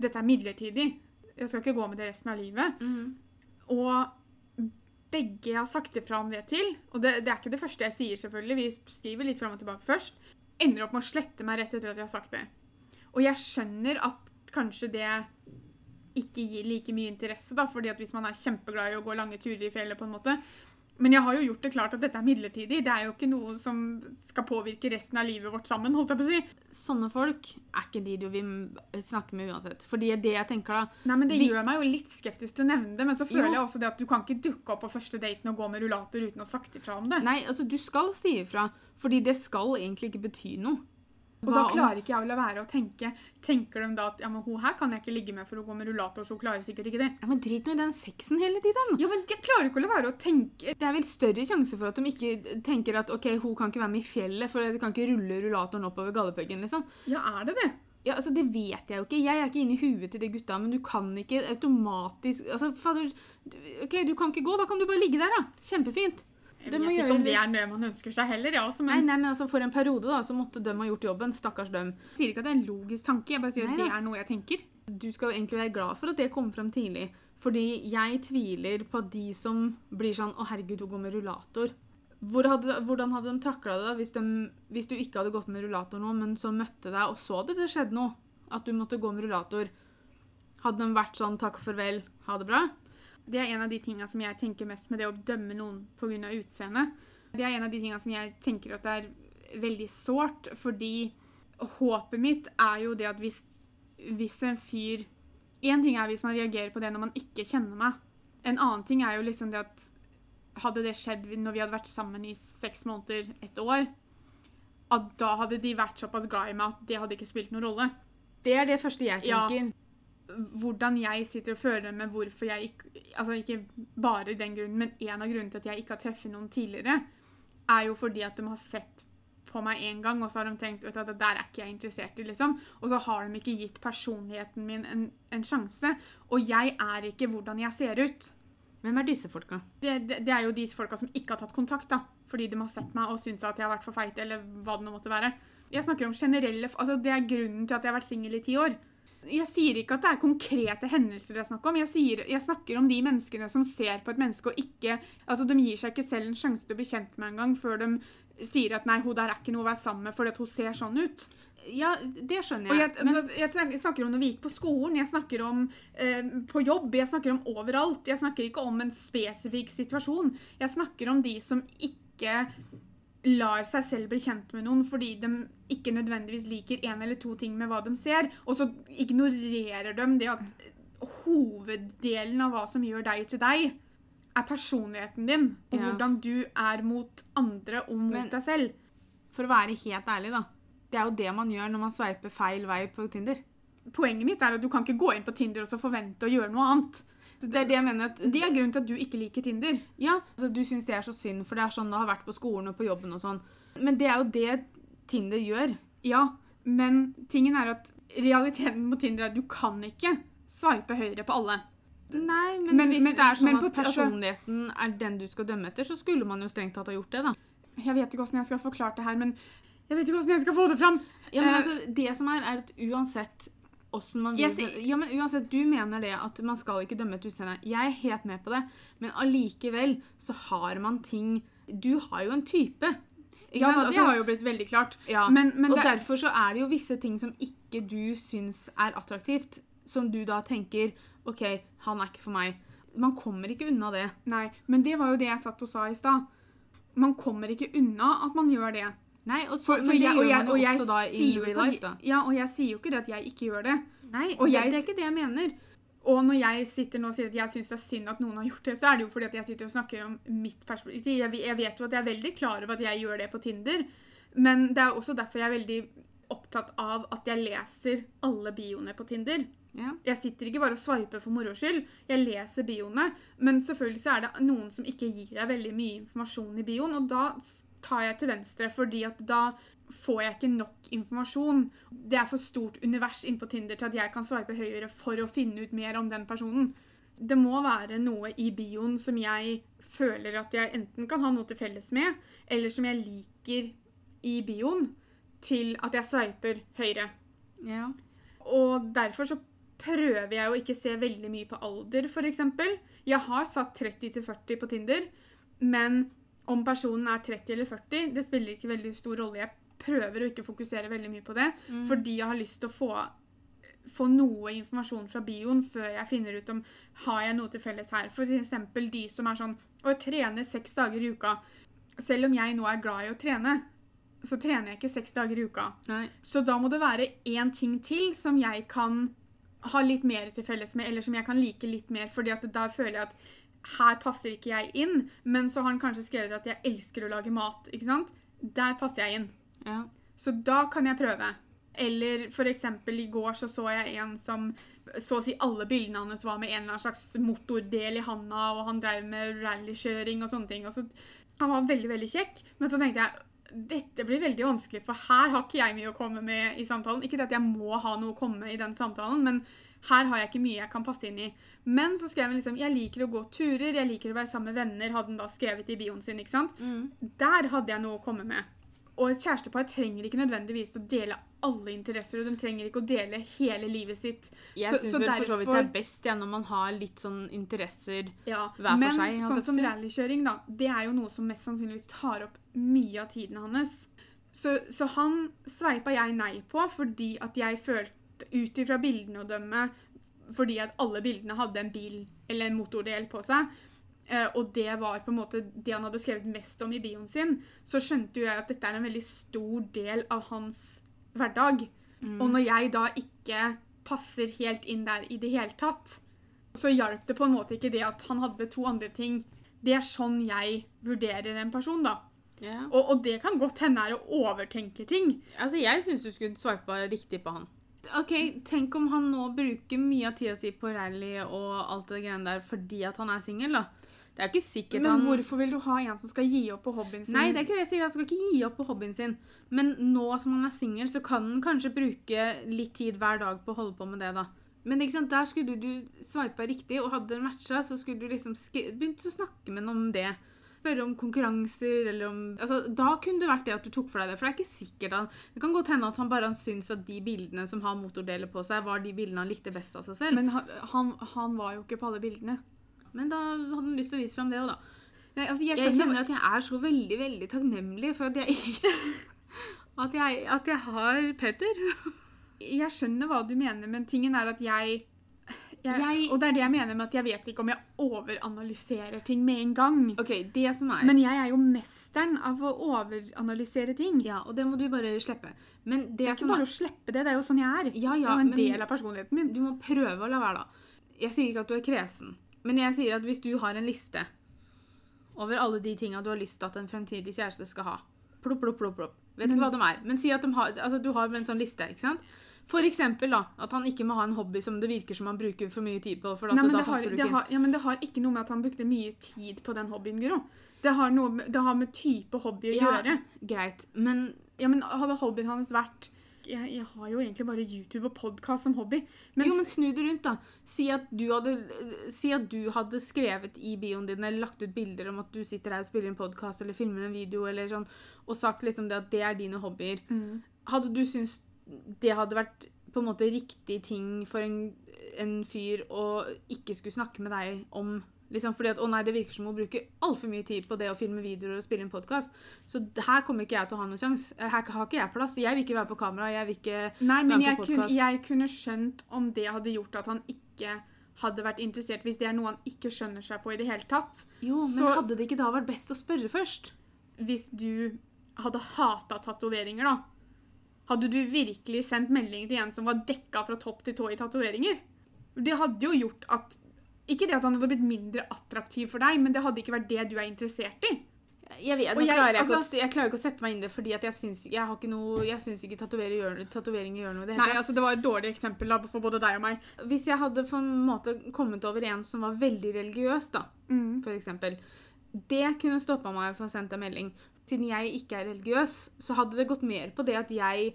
dette er midlertidig. Jeg skal ikke gå med det resten av livet. Og begge jeg har sagt ifra om det til, og det, det er ikke det første jeg sier, selvfølgelig, vi skriver litt fram og tilbake først, ender opp med å slette meg rett etter at jeg har sagt det. Og jeg skjønner at kanskje det ikke gir like mye interesse, da, fordi at hvis man er kjempeglad i å gå lange turer i fjellet, på en måte. Men jeg har jo gjort det klart at dette er midlertidig. Det er jo ikke noe som skal påvirke resten av livet vårt sammen, holdt jeg på å si.
Sånne folk er ikke de du vil snakke med uansett. Fordi det jeg tenker da
Nei, men Det
Vi-
gjør meg jo litt skeptisk til å nevne det, men så føler
Jo.
jeg også det at du kan ikke dukke opp på første daten og gå med rullator uten å ha sagt ifra om det.
Nei, altså, du skal si ifra. Fordi det skal egentlig ikke bety noe.
Og da klarer ikke jeg å la være å tenke Tenker de da at ja, men hun her kan jeg ikke ligge med for hun går med rullator, så hun klarer sikkert ikke det.
Ja, men Drit nå i den sexen hele tiden.
Ja, men jeg klarer ikke å la være å tenke
Det er vel større sjanse for at de ikke tenker at ok, hun kan ikke være med i fjellet, for de kan ikke rulle rullatoren oppover Galdhøpiggen, liksom.
Ja, er det det?
Ja, altså, Det vet jeg jo ikke. Jeg er ikke inne i huet til de gutta, men du kan ikke automatisk Altså, fader Ok, du kan ikke gå, da kan du bare ligge der, da. Kjempefint.
Jeg vet ikke om det er det man ønsker seg heller, ja, også,
Nei,
men
nei, men altså For en periode da, så måtte de ha gjort jobben. Stakkars dem.
jeg sier ikke at det er en logisk tanke, jeg bare sier
Nei
at det er noe jeg tenker.
Du skal egentlig være glad for at det kom frem tidlig. Fordi jeg tviler på at de som blir sånn 'Å, herregud, hun går med rullator'. Hvor hadde, hvordan hadde de takla det da, hvis, de, hvis du ikke hadde gått med rullator nå, men så møtte deg, og så det, det skjedde noe? At du måtte gå med rullator. Hadde de vært sånn 'takk og farvel, ha det bra'?
Det er en av de tingene som jeg tenker mest med det å dømme noen pga. utseendet. Det er en av de tingene som jeg tenker at det er veldig sårt, fordi håpet mitt er jo det at hvis, hvis en fyr Én ting er hvis man reagerer på det når man ikke kjenner meg. En annen ting er jo liksom det at hadde det skjedd når vi hadde vært sammen i seks måneder, et år, at da hadde de vært såpass glad i meg at det hadde ikke spilt noen rolle.
Det er det første jeg tenker. Ja.
Hvordan jeg sitter og føler med hvorfor jeg ikke Altså ikke bare den grunnen, men en av grunnene til at jeg ikke har treffet noen tidligere, er jo fordi at de har sett på meg én gang, og så har de tenkt vet du, at det der er ikke jeg interessert i, liksom. Og så har de ikke gitt personligheten min en, en sjanse. Og jeg er ikke hvordan jeg ser ut.
Hvem er disse folka?
Det, det, det er jo disse folka som ikke har tatt kontakt, da. Fordi de har sett meg og syns at jeg har vært for feit, eller hva det nå måtte være. Jeg snakker om generelle Altså, det er grunnen til at jeg har vært singel i ti år. Jeg sier ikke at det er konkrete hendelser det jeg snakker om. Jeg, sier, jeg snakker om de menneskene som ser på et menneske og ikke Altså, de gir seg ikke selv en sjanse til å bli kjent med en gang før de sier at 'nei, hun der er ikke noe å være sammen med fordi at hun ser sånn ut'.
Ja, det skjønner
Og
jeg.
jeg,
men,
jeg snakker om når vi gikk på skolen, jeg snakker om eh, på jobb, jeg snakker om overalt. Jeg snakker ikke om en spesifikk situasjon. Jeg snakker om de som ikke lar seg selv bli kjent med noen fordi de ikke nødvendigvis liker en eller to ting med hva de ser, og så ignorerer de det at hoveddelen av hva som gjør deg til deg, er personligheten din, og
Ja.
hvordan du er mot andre og mot
Men-
deg selv.
for å være helt ærlig, da. Det er jo det man gjør når man sveiper feil vei på Tinder.
Poenget mitt er at du kan ikke gå inn på Tinder og så forvente å gjøre noe annet.
Det er det jeg mener at
Det er grunnen til at du ikke liker Tinder.
Ja, altså, du syns det er så synd, for det er sånn det har vært på skolen og på jobben og sånn. Men det er jo det Tinder gjør.
Ja, men tingen er at realiteten på Tinder er at du kan ikke sveipe høyre på alle.
Nei, men,
Men-
hvis
men-
det er sånn
men
at
altså-
personligheten er den du skal dømme etter, så skulle man jo strengt tatt ha gjort det, da.
Jeg vet ikke hvordan jeg skal forklare det her, men jeg vet ikke hvordan jeg skal få det fram.
Ja, men
Eh,
altså, det som er, er at uansett hvordan man vil
yes,
Ja, men uansett, du mener det at man skal ikke dømme et utseende. Jeg er helt med på det, men allikevel så har man ting Du har jo en type. Ikke
Ja,
sant?
det
Altså-
har jo blitt veldig klart.
Ja,
Men, men
og
det,
derfor så er det jo visse ting som ikke du syns er attraktivt, som du da tenker OK, han er ikke for meg. Man kommer ikke unna det.
nei, men det var jo det jeg satt og sa i stad. Man kommer ikke unna at man gjør det.
Nei, og så,
For, for jeg, og jeg, og jeg sier
life.
Ja, og jeg sier jo ikke det at jeg ikke gjør det.
Nei,
Og
det,
jeg-
det er ikke det jeg mener.
Og når jeg sitter nå og sier at jeg syns det er synd at noen har gjort det, så er det jo fordi at jeg sitter og snakker om mitt perspektiv. Jeg, jeg vet jo at jeg er veldig klar over at jeg gjør det på Tinder, men det er også derfor jeg er veldig opptatt av at jeg leser alle bioene på Tinder.
Ja.
Jeg sitter ikke bare og sveiper for moro skyld. Jeg leser bioene. Men selvfølgelig så er det noen som ikke gir deg veldig mye informasjon i bioen, og da tar jeg til venstre, fordi at da får jeg ikke nok informasjon. Det er for stort univers inn på Tinder til at jeg kan sveipe høyere for å finne ut mer om den personen. Det må være noe i bioen som jeg føler at jeg enten kan ha noe til felles med, eller som jeg liker i bioen, til at jeg sveiper høyre.
Ja.
Og derfor så prøver jeg å ikke se veldig mye på alder, f.eks. Jeg har satt 30 til 40 på Tinder, men om personen er 30 eller 40, det spiller ikke veldig stor rolle. Jeg prøver å ikke fokusere veldig mye på det,
Mm.
fordi jeg har lyst til å få, få noe informasjon fra bioen før jeg finner ut om har jeg noe til felles her. For eksempel de som er sånn å trene seks dager i uka. Selv om jeg nå er glad i å trene, så trener jeg ikke seks dager i uka.
Nei.
Så da må det være én ting til som jeg kan ha litt mer til felles med, eller som jeg kan like litt mer, fordi at da føler jeg at her passer ikke jeg inn, men så har han kanskje skrevet at jeg elsker å lage mat, ikke sant? Der passer jeg inn.
Ja.
Så da kan jeg prøve. Eller eksempel i går så så jeg en som så å si alle bildene hans var med en eller annen slags motordel i handa, og han drev med rallykjøring og sånne ting. Og så, han var veldig, veldig kjekk, men så tenkte jeg dette blir veldig vanskelig, for her har ikke jeg mye å komme med i samtalen. Ikke at jeg må ha noe å komme med i den samtalen, men her har jeg ikke mye jeg kan passe inn i. Men så skrev han liksom jeg liker å gå turer, jeg liker å være sammen med venner, hadde han da skrevet i bioen sin. ikke sant?
Mm.
Der hadde jeg noe å komme med. Og et kjærestepar trenger ikke nødvendigvis å dele alle interesser, og de trenger ikke å dele hele livet sitt.
Jeg syns vel for så vidt det er best ja, når man har litt sånn interesser
Ja,
Hver for
Men
seg, Men
sånn som rallykjøring, da, det er jo noe som mest sannsynligvis tar opp mye av tiden hans. Så, så han sveipa jeg nei på fordi at jeg følte, ut ifra bildene å dømme, fordi at alle bildene hadde en bil eller en motordel på seg, eh, og det var på en måte det han hadde skrevet mest om i bioen sin, så skjønte jo jeg at dette er en veldig stor del av hans hverdag.
Mm.
Og når jeg da ikke passer helt inn der i det hele tatt, så hjalp det på en måte ikke det at han hadde to andre ting. Det er sånn jeg vurderer en person, da.
Yeah.
Og, og det kan godt hende er å overtenke ting.
Altså, jeg syns du skulle sveipa riktig på han. Ok, Tenk om han nå bruker mye av tida si på rally og alt det greiene der fordi at han er singel, da. Det er jo ikke sikkert
Men
han
hvorfor vil du ha en som skal gi opp på hobbyen sin?
Nei, det er ikke det jeg sier. Han skal ikke gi opp på hobbyen sin. Men nå som han er singel, så kan han kanskje bruke litt tid hver dag på å holde på med det, da. Men ikke sant, der skulle du sveipa riktig, og hadde matcha, så skulle du liksom begynt å snakke med ham om det. Spørre om konkurranser, eller om altså, Da kunne det vært det at du tok for deg det. For det er ikke sikkert han Det kan godt hende at han bare han syns at de bildene som har motordeler på seg, var de bildene han likte best av seg selv. Men,
han, han, han var jo ikke på alle bildene.
Men da hadde han lyst til å vise fram det òg, da.
Nei, altså, jeg
Jeg kjenner at jeg er så veldig, veldig takknemlig for at jeg At jeg, at jeg har Petter.
jeg skjønner hva du mener, men tingen er at jeg, jeg,
Jeg-
Og det er det jeg mener med at jeg vet ikke om jeg overanalyserer ting med en gang.
OK, det som er
Men jeg er jo mesteren av å overanalysere ting.
Ja, og det må du bare slippe. Men det,
Det er ikke
bare
bare å slippe det, det er jo sånn jeg er.
Ja,
det
ja,
er jo en
men
del av personligheten min.
du må prøve å la være, da. Jeg sier ikke at du er kresen, men jeg sier at hvis du har en liste over alle de tinga du har lyst til at en fremtidig kjæreste skal ha Plopp, plopp, plopp, plopp. Vet ikke hva de er. Men si at de har, altså, du har en sånn liste. ikke sant? For eksempel da, at han ikke må ha en hobby som det virker som han bruker for mye tid på.
Nei, men
da
det, har, det,
ikke inn.
har, ja, men det har ikke noe med at han brukte mye tid på den hobbyen, Guro. Det har, noe det har med type hobby å
Ja.
gjøre.
Greit, men
Ja, men Hadde hobbyen hans vært jeg, jeg har jo egentlig bare YouTube og podkast som hobby. Men,
jo, men snu det rundt, da. Si at, du hadde, si at du hadde skrevet i bioen din eller lagt ut bilder om at du sitter her og spiller en podkast eller filmer en video, eller sånn, og sagt liksom det at det er dine hobbyer.
mm.
Hadde du syntes det hadde vært på en måte riktig ting for en, en fyr å ikke skulle snakke med deg om liksom fordi at, å nei, Det virker som hun bruker altfor mye tid på det å filme videoer og spille en podkast. Så her kommer ikke jeg til å ha noen sjanse. Her har ikke jeg plass. Jeg vil ikke være på kamera. jeg vil ikke...
Nei, men jeg kunne, jeg kunne skjønt om det hadde gjort at han ikke hadde vært interessert, hvis det er noe han ikke skjønner seg på i det hele tatt.
Jo, men
Så-
hadde det ikke da vært best å spørre først?
Hvis du hadde hata tatoveringer, da. Hadde du virkelig sendt melding til en som var dekka fra topp til tå i tatoveringer? Det hadde jo gjort at Ikke det at han hadde blitt mindre attraktiv for deg, men det hadde ikke vært det du er interessert i.
Jeg, vet, nå
jeg-
klarer jeg, ikke
altså-
å, jeg klarer ikke å sette meg inn i det, fordi jeg syns, jeg har ikke noe, jeg syns ikke tatoveringer gjør, tatoveringer gjør noe det
Nei, altså Det var et dårlig eksempel da, for både deg og meg.
Hvis jeg hadde på en måte kommet over en som var veldig religiøs, da,
Mm.
for eksempel, det kunne stoppa meg for å sende en melding. Siden jeg ikke er religiøs, så hadde det gått mer på det at jeg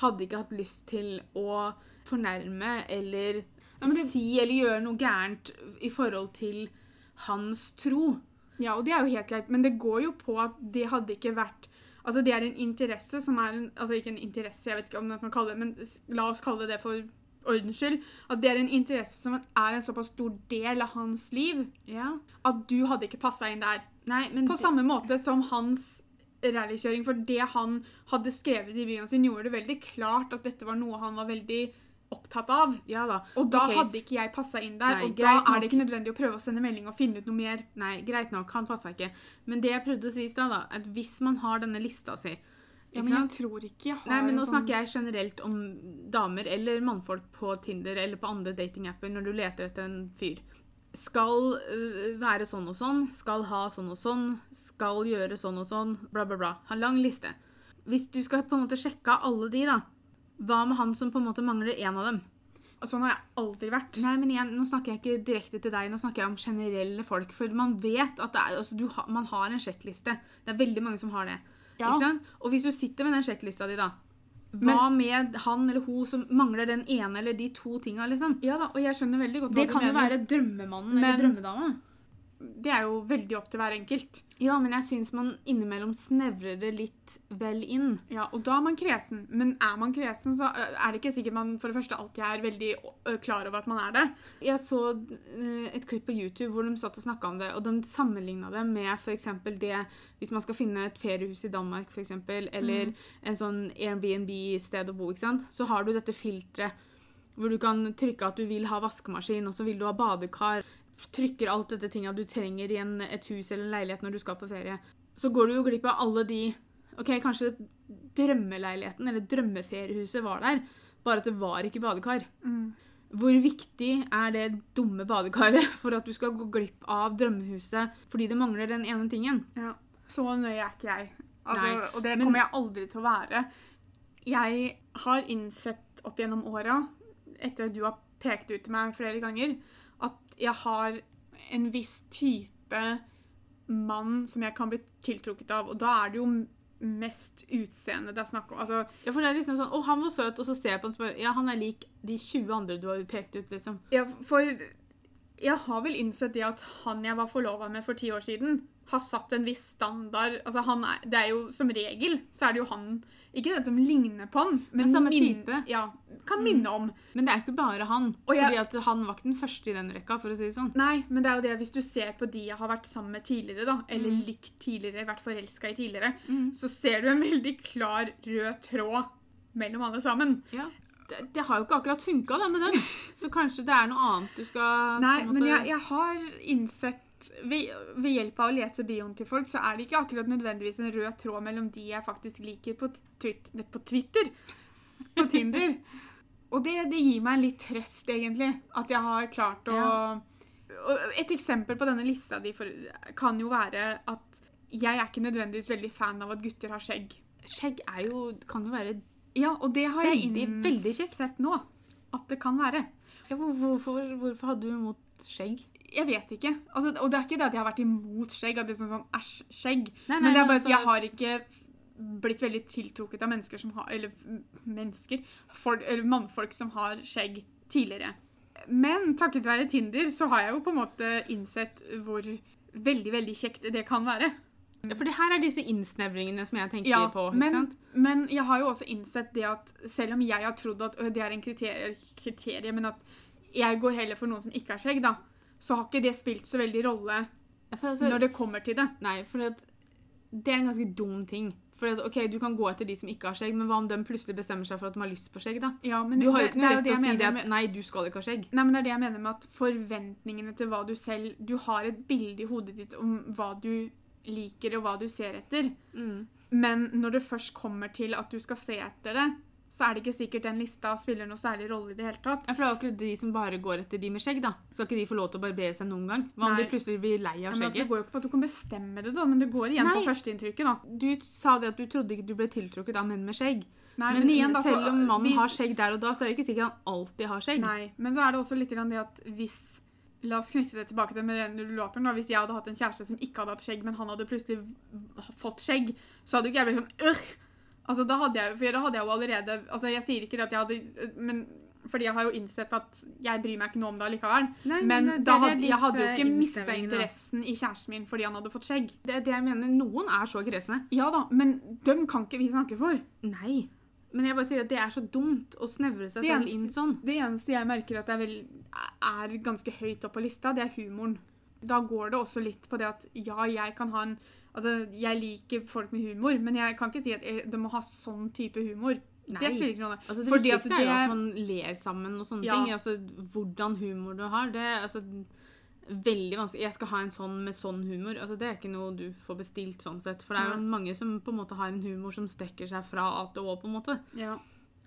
hadde ikke hatt lyst til å fornærme eller
Ja, det-
si eller gjøre noe gærent i forhold til hans tro.
Ja, og det er jo helt greit, men det går jo på at det hadde ikke vært Altså, det er en interesse som er en Altså, ikke en interesse, jeg vet ikke om man kan kalle det men la oss kalle det for ordens skyld. At det er en interesse som er en såpass stor del av hans liv
Ja.
at du hadde ikke passa inn der.
Nei, men
På samme måte som hans rallykjøring, for det han hadde skrevet i byen sin, gjorde det veldig klart at dette var noe han var veldig opptatt av.
Ja da.
Og da
okay.
hadde ikke jeg passa inn der,
Nei,
og da er det ikke nødvendig å prøve å sende melding og finne ut noe mer.
Nei, greit nok, han passa ikke. Men det jeg prøvde å si i stad, da, at hvis man har denne lista si
Ja, men jeg tror ikke jeg har
Nei, men nå
sånn
snakker jeg generelt om damer eller mannfolk på Tinder eller på andre datingapper når du leter etter en fyr. Skal øh, være sånn og sånn, skal ha sånn og sånn, skal gjøre sånn og sånn, bla, bla, bla. Ha en lang liste. Hvis du skal på en måte sjekke av alle de, da, hva med han som på en måte mangler én av dem?
Sånn har jeg aldri vært.
Nei, men igjen, Nå snakker jeg ikke direkte til deg, nå snakker jeg om generelle folk. For man vet at det er, altså, du ha, man har en sjekkliste. Det er veldig mange som har det.
Ja.
Ikke sant? Og hvis du sitter med den sjekklista di, da, Hva med han eller hun som mangler den ene eller de to tinga, liksom?
Ja da, og jeg skjønner veldig godt hva
Det
du
kan jo være drømmemannen eller drømmedama.
Det er jo veldig opp til hver enkelt.
Ja, men jeg syns man innimellom snevrer det litt vel inn.
Ja, og da er man kresen. Men er man kresen, så er det ikke sikkert man for det første alltid er veldig klar over at man er det.
Jeg så et klipp på YouTube hvor de satt og snakka om det, og de sammenligna det med f.eks. det hvis man skal finne et feriehus i Danmark, eksempel, eller en sånn Airbnb-sted å bo, ikke sant? så har du dette filteret hvor du kan trykke at du vil ha vaskemaskin, og så vil du ha badekar. Trykker alt dette tinga du trenger i en, et hus eller en leilighet når du skal på ferie. Så går du jo glipp av alle de OK, kanskje drømmeleiligheten eller drømmeferiehuset var der, bare at det var ikke badekar. Hvor viktig er det dumme badekaret for at du skal gå glipp av drømmehuset fordi det mangler den ene tingen?
Ja. Så nøye er ikke jeg. Altså,
Nei,
og det
men-
kommer jeg aldri til å være. Jeg har innsett opp gjennom åra, etter at du har pekt ut til meg flere ganger, jeg har en viss type mann som jeg kan bli tiltrukket av. Og da er det jo mest utseende det er snakk om. Altså,
Ja, for det er liksom sånn, Å, han var søt, og så ser jeg på han og spør Ja, han er lik de 20 andre du har pekt ut, liksom.
Ja, for jeg har vel innsett det at han jeg var forlova med for ti år siden, har satt en viss standard. Altså han er, det er jo som regel så er det jo han Ikke at de ligner på han, men
samme
min-. Ja, kan minne om.
Men det er ikke bare han.
Og jeg-
fordi han var ikke den første i den rekka, for å si det sånn.
Nei, men det er jo det hvis du ser på de jeg har vært sammen med tidligere, da, eller
Mm.
likt tidligere, vært forelska i tidligere,
Mm.
så ser du en veldig klar rød tråd mellom alle sammen.
Ja. Det, det har jo ikke akkurat funka med dem. Så kanskje det er noe annet du skal
Nei, men jeg, jeg har innsett ved, ved hjelp av å lese bioen til folk, så er det ikke akkurat nødvendigvis en rød tråd mellom de jeg faktisk liker på, twit, på Twitter. På Tinder. Og det, det gir meg litt trøst, egentlig. At jeg har klart å
Ja.
Et eksempel på denne lista di for, kan jo være at jeg er ikke nødvendigvis veldig fan av at gutter har skjegg.
Skjegg er jo, kan jo være
Ja, og det har jeg
Veldig, kjekt.
innsett nå. At det kan være.
ja, hvorfor, hvorfor hadde du imot skjegg?
Jeg vet ikke. Altså, og det er ikke det at jeg har vært imot skjegg. At det er sånn, sånn æsj, skjegg.
Nei, nei,
Men det er bare
altså-
at jeg har ikke blitt veldig tiltrukket av mennesker som har Eller mennesker. For, eller mannfolk som har skjegg tidligere. Men takket være Tinder så har jeg jo på en måte innsett hvor veldig, veldig kjekt det kan være.
For det her er disse innsnevringene som jeg tenker
Ja,
på. ikke
men,
sant?
men jeg har jo også innsett det at selv om jeg har trodd at det er en kriterie, kriterie men at jeg går heller for noen som ikke har skjegg, da, så har ikke det spilt så veldig rolle
altså,
når det kommer til det.
Nei, for det er en ganske dum ting. For at, ok, Du kan gå etter de som ikke har skjegg, men hva om de plutselig bestemmer seg for at de har lyst på skjegg? da?
Ja, men
Du har jo ikke noe rett til å si det at nei, du skal ikke ha skjegg.
Nei, men det er det jeg mener med at forventningene til hva du selv Du har et bilde i hodet ditt om hva du liker og hva du ser etter.
Mm.
Men når det først kommer til at du skal se etter det, så er det ikke sikkert den lista spiller noe særlig rolle i det hele tatt.
Ja, for det er jo akkurat de som bare går etter de med skjegg, da. Skal ikke de få lov til å barbere seg noen gang? Hva om
Nei.
de plutselig blir lei
av
av
men altså, det går jo ikke på at du kan bestemme det, da, men det går igjen
Nei.
på førsteinntrykket. da.
Du sa det at du trodde ikke du ble tiltrukket av menn med skjegg.
Nei,
men
igjen da,
selv om mannen
vi-
har skjegg der og da, så er det ikke sikkert han alltid har skjegg.
Nei, men så er det også litt grann det at hvis La oss knytte det tilbake til rullatoren. da. Hvis jeg hadde hatt en kjæreste som ikke hadde hatt skjegg, men han hadde plutselig fått skjegg, så hadde jo ikke jeg blitt sånn øh! Altså, da hadde jeg, for da hadde jeg jo allerede Altså, jeg sier ikke det at jeg hadde Men fordi jeg har jo innsett at jeg bryr meg ikke noe om det allikevel.
Nei,
Men da
det
hadde, jeg hadde jo ikke mista interessen i kjæresten min fordi han hadde fått skjegg.
Det er det jeg mener. Noen er så kresne.
Ja da, men dem kan ikke vi snakke for.
Nei. Men jeg bare sier at det er så dumt å snevre seg selv inn sånn.
Det eneste jeg merker at jeg er, vel, er ganske høyt opp på lista, det er humoren. Da går det også litt på det at ja, jeg kan ha en Altså, jeg liker folk med humor, men jeg kan ikke si at jeg, de må ha sånn type humor.
Nei.
Det spiller ikke noen rolle.
Altså, det
Fordi at
det... er jo at man ler sammen og sånne
Ja.
ting. Altså, hvordan humor du har, det er altså, veldig vanskelig. Jeg skal ha en sånn med sånn humor. Altså, det er ikke noe du får bestilt sånn sett. For det er jo mange som på en måte har en humor som strekker seg fra A til Å, på en måte.
Ja.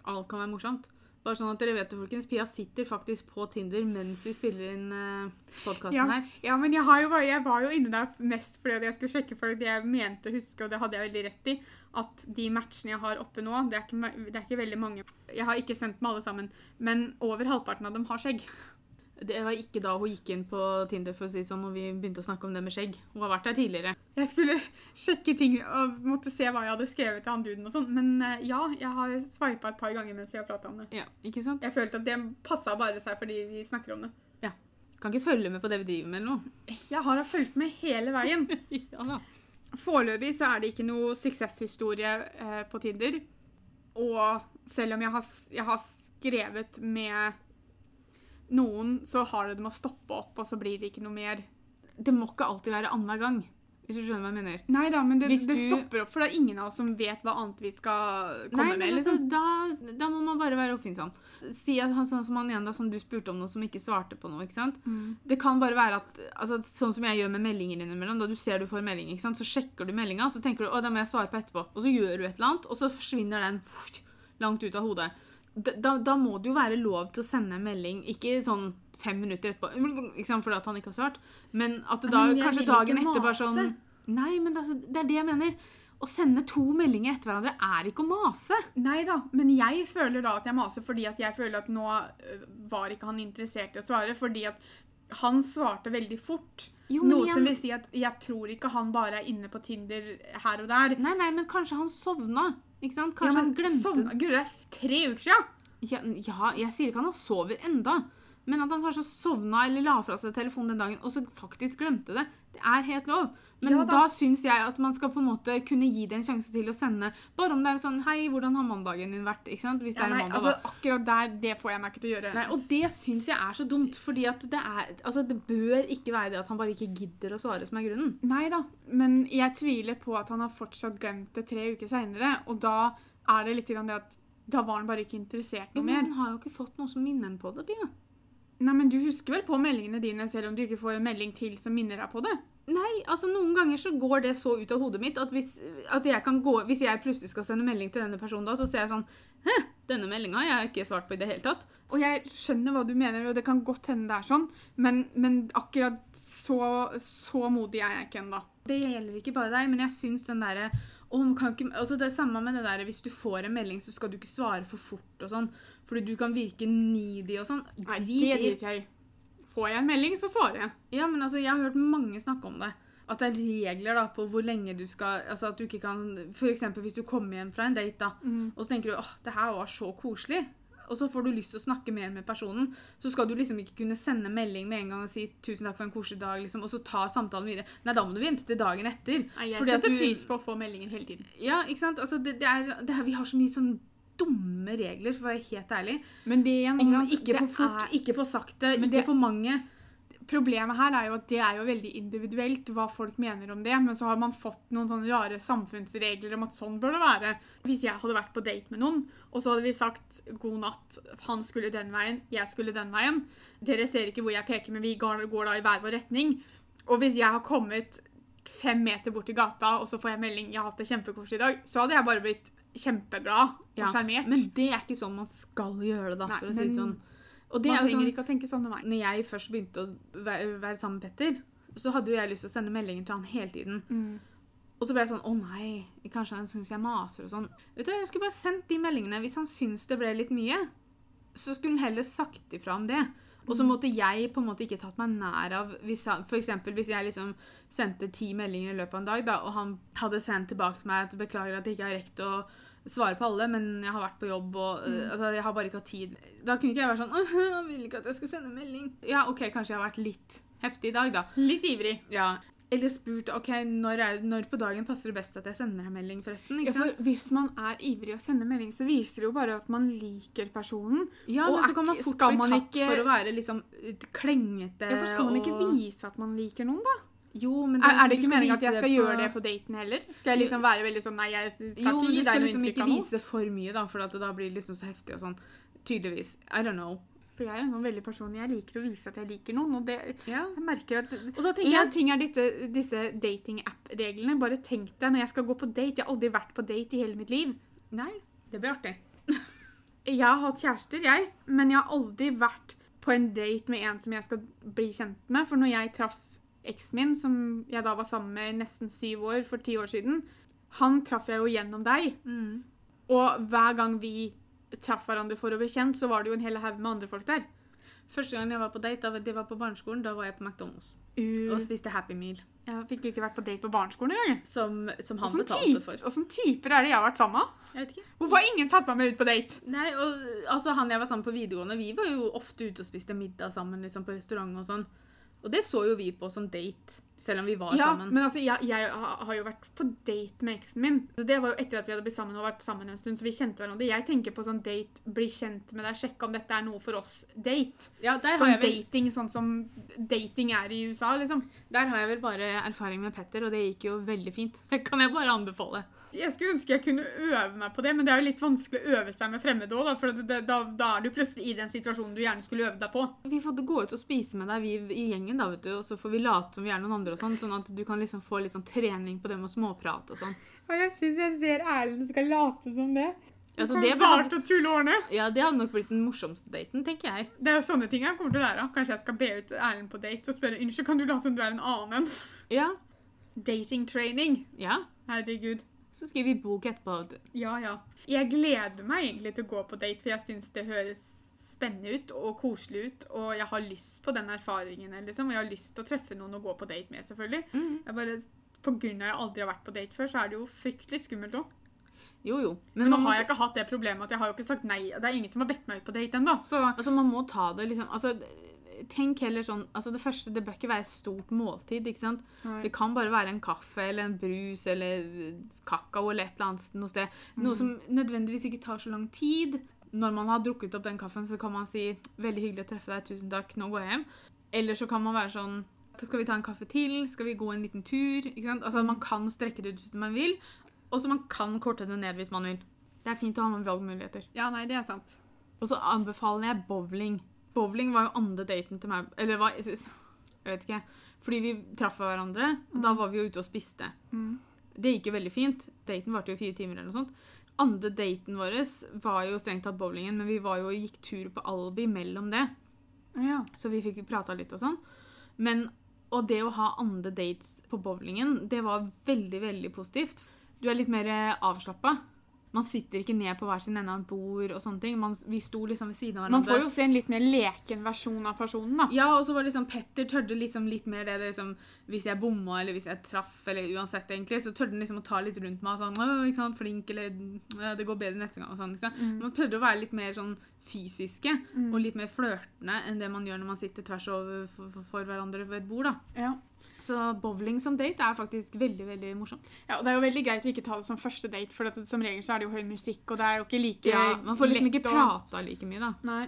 Alt kan være morsomt. Bare sånn at dere vet det, folkens. Pia sitter faktisk på Tinder mens vi spiller inn uh, podkasten
Ja.
her.
ja, men jeg, bare, jeg var jo inne der mest fordi jeg skulle sjekke for det jeg mente å huske, og det hadde jeg veldig rett i, at de matchene jeg har oppe nå, det er ikke, det er ikke veldig mange. Jeg har ikke sendt med alle sammen, men over halvparten av dem har skjegg.
Det var ikke da hun gikk inn på Tinder, for å si sånn, og vi begynte å snakke om det med skjegg. Hun har vært der tidligere.
Jeg skulle sjekke ting og måtte se hva jeg hadde skrevet til han duden og sånn. Men eh, ja, jeg har sveipa et par ganger mens vi har prata om det.
Ja, ikke sant?
Jeg følte at det passa bare seg fordi vi snakker om det. Ja.
Kan ikke følge med på det vi driver med noe.
Jeg har da fulgt med hele veien.
ja da.
Foreløpig så er det ikke noe suksesshistorie eh, på Tinder. Og selv om jeg har, jeg har skrevet med noen, så har det det med å stoppe opp, og så blir det ikke noe mer.
Det må ikke alltid være annenhver gang, hvis du skjønner hva jeg mener.
Nei da, men det,
du...
det stopper opp, for det er ingen av oss som vet hva annet vi skal komme
Nei, men
med.
altså,
Liksom.
da, da må man bare være oppfinnsom. Si at han, sånn som han igjen da, som du spurte om noe som ikke svarte på noe, ikke sant?
Mm.
Det kan bare være at, altså, sånn som jeg gjør med meldinger innimellom, da du ser du får melding, ikke sant? så sjekker du meldinga, så tenker du, å, da må jeg svare på etterpå, og så gjør du et eller annet, og så forsvinner den langt ut av hodet. Da, da, må det jo være lov til å sende en melding, ikke sånn fem minutter etterpå, ikke sant, fordi at han ikke har svart, men at det da,
men
kanskje dagen etter bare sånn, nei, men det, det er det jeg mener. Å sende to meldinger etter hverandre er ikke å mase.
Nei da, men jeg føler da at jeg maser fordi at jeg føler at nå øh, var ikke han interessert i å svare, fordi at han svarte veldig fort.
Jo,
Noe
igjen-
som vil si at jeg tror ikke han bare er inne på Tinder her og der.
Nei, nei, men kanskje han sovna. Ikke sant?
Ja,
Kanskje
men
han glemte
sovna- Gud, det er tre uker siden!
ja, ja, jeg sier ikke han sover enda. Men at han kanskje sovna eller la fra seg telefonen den dagen, og så faktisk glemte det. Det er helt lov. Men
Ja
da,
da.
syns jeg at man skal på en måte kunne gi det en sjanse til å sende. Bare om det er sånn Hei, hvordan har mandagen din vært? Hvis det
Ja,
er en
nei,
mandag,
altså, akkurat der, det får jeg meg ikke til å gjøre.
Nei, og det syns jeg er så dumt. fordi at det er Altså, det bør ikke være det at han bare ikke gidder å svare, som er grunnen.
Nei da, men jeg tviler på at han har fortsatt glemt det tre uker seinere. Og da er det litt grann det at da var han bare ikke interessert
Jo,
mer.
men han har jo ikke fått noe som minner ham på det. Pia.
Nei, men Du husker vel på meldingene dine selv om du ikke får en melding til som minner deg på det?
Nei, altså noen ganger så går det så ut av hodet mitt at hvis, at jeg kan gå, hvis jeg plutselig skal sende melding til denne personen da, så ser jeg sånn Hæ, denne meldinga har jeg ikke svart på i det hele tatt.
Og jeg skjønner hva du mener, og det kan godt hende det er sånn, men, men akkurat så, så modig er jeg ikke ennå.
Det gjelder ikke bare deg, men jeg syns den derre altså Det er samme med det der hvis du får en melding, så skal du ikke svare for fort og sånn. Fordi du kan virke needy og sånn.
Nei, det driter jeg i. Får jeg en melding, så svarer jeg.
Ja, men altså, jeg har hørt mange snakke om det. At det er regler da på hvor lenge du skal Altså at du ikke kan eksempel hvis du kommer hjem fra en date, da, og så tenker du åh, det her var så koselig. Og så får du lyst til å snakke mer med personen. Så skal du liksom ikke kunne sende melding med en gang og si 'tusen takk for en koselig dag', liksom, og så ta samtalen videre. Nei, da må du vente til dagen etter.
Nei, jeg setter
du-
pris på å få meldingen hele tiden.
Ja, ikke sant? Altså, det, det er, det er, vi har så mye sånn dumme regler, for å være helt ærlig.
Men det igjen,
Om ikke for fort,
er-
ikke for sakte,
Men
ikke
det-
for mange.
Problemet her er jo at det er jo veldig individuelt hva folk mener om det, men så har man fått noen sånne rare samfunnsregler om at sånn bør det være. Hvis jeg hadde vært på date med noen, og så hadde vi sagt god natt, han skulle den veien, jeg skulle den veien. Dere ser ikke hvor jeg peker, men vi går, går da i hver vår retning. Og hvis jeg har kommet fem meter bort i gata, og så får jeg melding 'jeg har hatt det kjempekoselig i dag', så hadde jeg bare blitt kjempeglad og
Ja,
sjarmert.
Men det er ikke sånn man skal gjøre det, da,
Nei,
for å si det sånn. Og det
Man
er
trenger
sånn,
ikke å tenke sånn om meg.
når jeg først begynte å være, være sammen med Petter, så hadde jo jeg lyst til å sende meldinger til han hele tiden.
Mm.
Og så ble jeg sånn Å nei, kanskje han syns jeg maser og sånn. Vet du Jeg skulle bare sendt de meldingene. Hvis han syns det ble litt mye, så skulle han heller sagt ifra om det. Og så måtte jeg på en måte ikke tatt meg nær av hvis han, For eksempel hvis jeg liksom sendte ti meldinger i løpet av en dag, da, og han hadde sendt tilbake til meg at 'beklager at jeg ikke har rekt å svare på alle, men jeg har vært på jobb og mm. altså, jeg har bare ikke hatt tid'. Da kunne ikke jeg være sånn han vil ikke at jeg skal sende melding'. Ja, OK, kanskje jeg har vært litt heftig i dag, da.
Litt ivrig.
Ja. Eller spurt ok, når, er, når på dagen passer det best at jeg sender deg melding, forresten.
Ja, for? Hvis man er ivrig å sende melding, så viser det jo bare at man liker personen.
Ja,
og
men så kan man fort bli tatt
ikke-
for å være liksom eh, klengete.
Ja, for Skal man ikke vise at man liker noen, da?
Jo, men
Er, er det ikke meningen at jeg skal
på-
gjøre det på daten heller? Skal jeg liksom være veldig sånn Nei, jeg skal
Jo,
ikke
gi
gi
noe
inntrykk
av
noe
Jo,
men
du
skal liksom ikke
vise for mye, da, for at da blir det liksom så heftig og sånn. Tydeligvis. I don't know.
For jeg er en sånn veldig person Jeg liker å vise at jeg liker noen, og det
Ja.
jeg merker at
Og da
En
jeg
ting er disse, disse dating-app-reglene. Bare tenk deg når jeg skal gå på date. Jeg har aldri vært på date i hele mitt liv.
Nei, det blir artig.
Jeg har hatt kjærester, jeg, men jeg har aldri vært på en date med en som jeg skal bli kjent med. For når jeg traff eksen min, som jeg da var sammen med i nesten syv år for ti år siden, han traff jeg jo gjennom deg.
Mm.
Og hver gang vi traff hverandre for å bli kjent, så var det jo en hel haug med andre folk der.
Første gang jeg var på date, da, det var på barneskolen, da var jeg på McDonald's
Uh,
og spiste Happy Meal.
jeg fikk ikke vært på date på barneskolen engang.
Som, som han betalte
type,
for.
åssen typer er det jeg har vært sammen med?
Jeg vet ikke.
Hvorfor har ingen tatt meg med ut på date?
Nei, og altså Han jeg var sammen på videregående, vi var jo ofte ute og spiste middag sammen liksom på restaurant og sånn. Og det så jo vi på som date, selv om vi var
Ja,
sammen.
men altså, jeg, jeg har har jo vært på date med eksen min. Så det var jo etter at vi hadde blitt sammen og vært sammen en stund, så vi kjente hverandre. Jeg tenker på sånn date, bli kjent med deg, sjekke om dette er noe for oss. Date.
Ja, der har,
Sånn
jeg vel,
dating, sånn som dating er i USA, liksom.
der har jeg vel bare erfaring med Petter, og det gikk jo veldig fint. Det kan jeg bare anbefale.
Jeg skulle ønske jeg kunne øve meg på det, men det er jo litt vanskelig å øve seg med fremmede òg. For det, det, da, da er du plutselig i den situasjonen du gjerne skulle øve deg på.
Vi får gå ut og spise med deg vi i gjengen, da, vet du, og så får vi late som vi er noen andre, og sånn, sånn at du kan liksom få litt sånn trening på det med småprate og sånn.
Og jeg syns jeg ser Erlend skal late som det.
Altså, det,
tulle
ja, det hadde nok blitt den morsomste daten, tenker jeg.
Det er jo sånne ting jeg kommer til å lære av. Kanskje jeg skal be ut Erlend på date og spørre unnskyld, kan du late som du er en annen?
Ja,
Dating training.
ja.
Herregud.
Så skriver vi bok etterpå.
Ja, ja. Jeg gleder meg egentlig til å gå på date, for jeg syns det høres spennende ut og koselig ut, og jeg har lyst på den erfaringen, liksom. Og jeg har lyst til å treffe noen og gå på date med, selvfølgelig.
Mm.
Jeg bare, på grunn av at jeg aldri har vært på date før, så er det jo fryktelig skummelt òg.
Jo, jo.
Men nå
man
har jeg ikke hatt det problemet at jeg har jo ikke sagt nei. Det er ingen som har bedt meg ut på date ennå, så
Altså, man må ta det liksom altså, Tenk heller sånn altså Det første, det bør ikke være et stort måltid. ikke sant? Det kan bare være en kaffe eller en brus eller kakao eller et eller annet noe sted. Noe som nødvendigvis ikke tar så lang tid. Når man har drukket opp den kaffen, så kan man si 'veldig hyggelig å treffe deg, tusen takk, nå går jeg hjem'. Eller så kan man være sånn 'skal vi ta en kaffe til', 'skal vi gå en liten tur'? ikke sant? Altså Man kan strekke det ut hvis man vil, og så man kan korte det ned hvis man vil. Det er fint å ha med valgmuligheter.
Ja, nei, det er sant.
Og så anbefaler jeg bowling. Bowling var jo andre daten til meg. Eller hva Jeg vet ikke. Fordi vi traff hverandre, og da var vi jo ute og spiste.
Mm.
Det gikk jo veldig fint. Daten varte jo fire timer eller noe sånt. Andre daten vår var jo strengt tatt bowlingen, men vi var jo og gikk tur på Albi mellom det.
Ja.
Så vi fikk prata litt og sånn. Men og det å ha andre dates på bowlingen, det var veldig, veldig positivt. Du er litt mer avslappa. Man sitter ikke ned på hver sin ende av et bord og sånne ting. Man, vi sto liksom ved siden av hverandre.
Man får jo se en litt mer leken versjon av personen, da.
Ja, og så var liksom Petter tørde liksom litt mer det det liksom Hvis jeg bomma, eller hvis jeg traff, eller uansett, egentlig, så tørde han liksom å ta litt rundt meg sånn ikke sant, flink, eller ja, det går bedre neste gang, og sånn. sant?
Mm.
Man prøvde å være litt mer sånn fysiske og litt mer flørtende enn det man gjør når man sitter tvers over for, for, for hverandre ved et bord, da.
Ja.
Så bowling som date er faktisk veldig, veldig morsomt.
ja, og Det er jo veldig greit å ikke ta det som første date, for det, som regel så er det jo høy musikk, og det er jo ikke like
Ja, man får liksom ikke prata like mye, da.
Nei.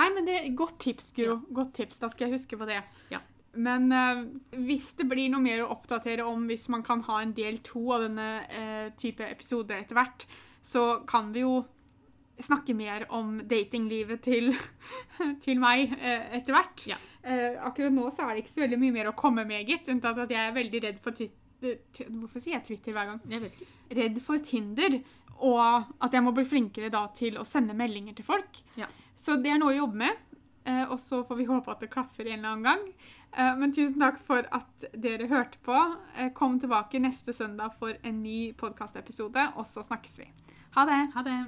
Nei, men det er godt tips, Guro. Godt tips. Da skal jeg huske på det.
Ja.
Men uh, hvis det blir noe mer å oppdatere om, hvis man kan ha en del to av denne uh, type episode etter hvert, så kan vi jo snakke mer om datinglivet til, til meg eh, etter hvert.
Ja.
Eh, akkurat nå så er det ikke så veldig mye mer å komme med, gitt. Unntatt at jeg er veldig redd for Twitter. Hvorfor sier jeg Twitter hver gang?
Jeg vet ikke.
redd for Tinder, og at jeg må bli flinkere da til å sende meldinger til folk.
Ja.
Så det er noe å jobbe med, eh, og så får vi håpe at det klaffer en eller annen gang. Eh, Men tusen takk for at dere hørte på. Eh, Kom tilbake neste søndag for en ny podkastepisode, og så snakkes vi. Ha det!
Ha det.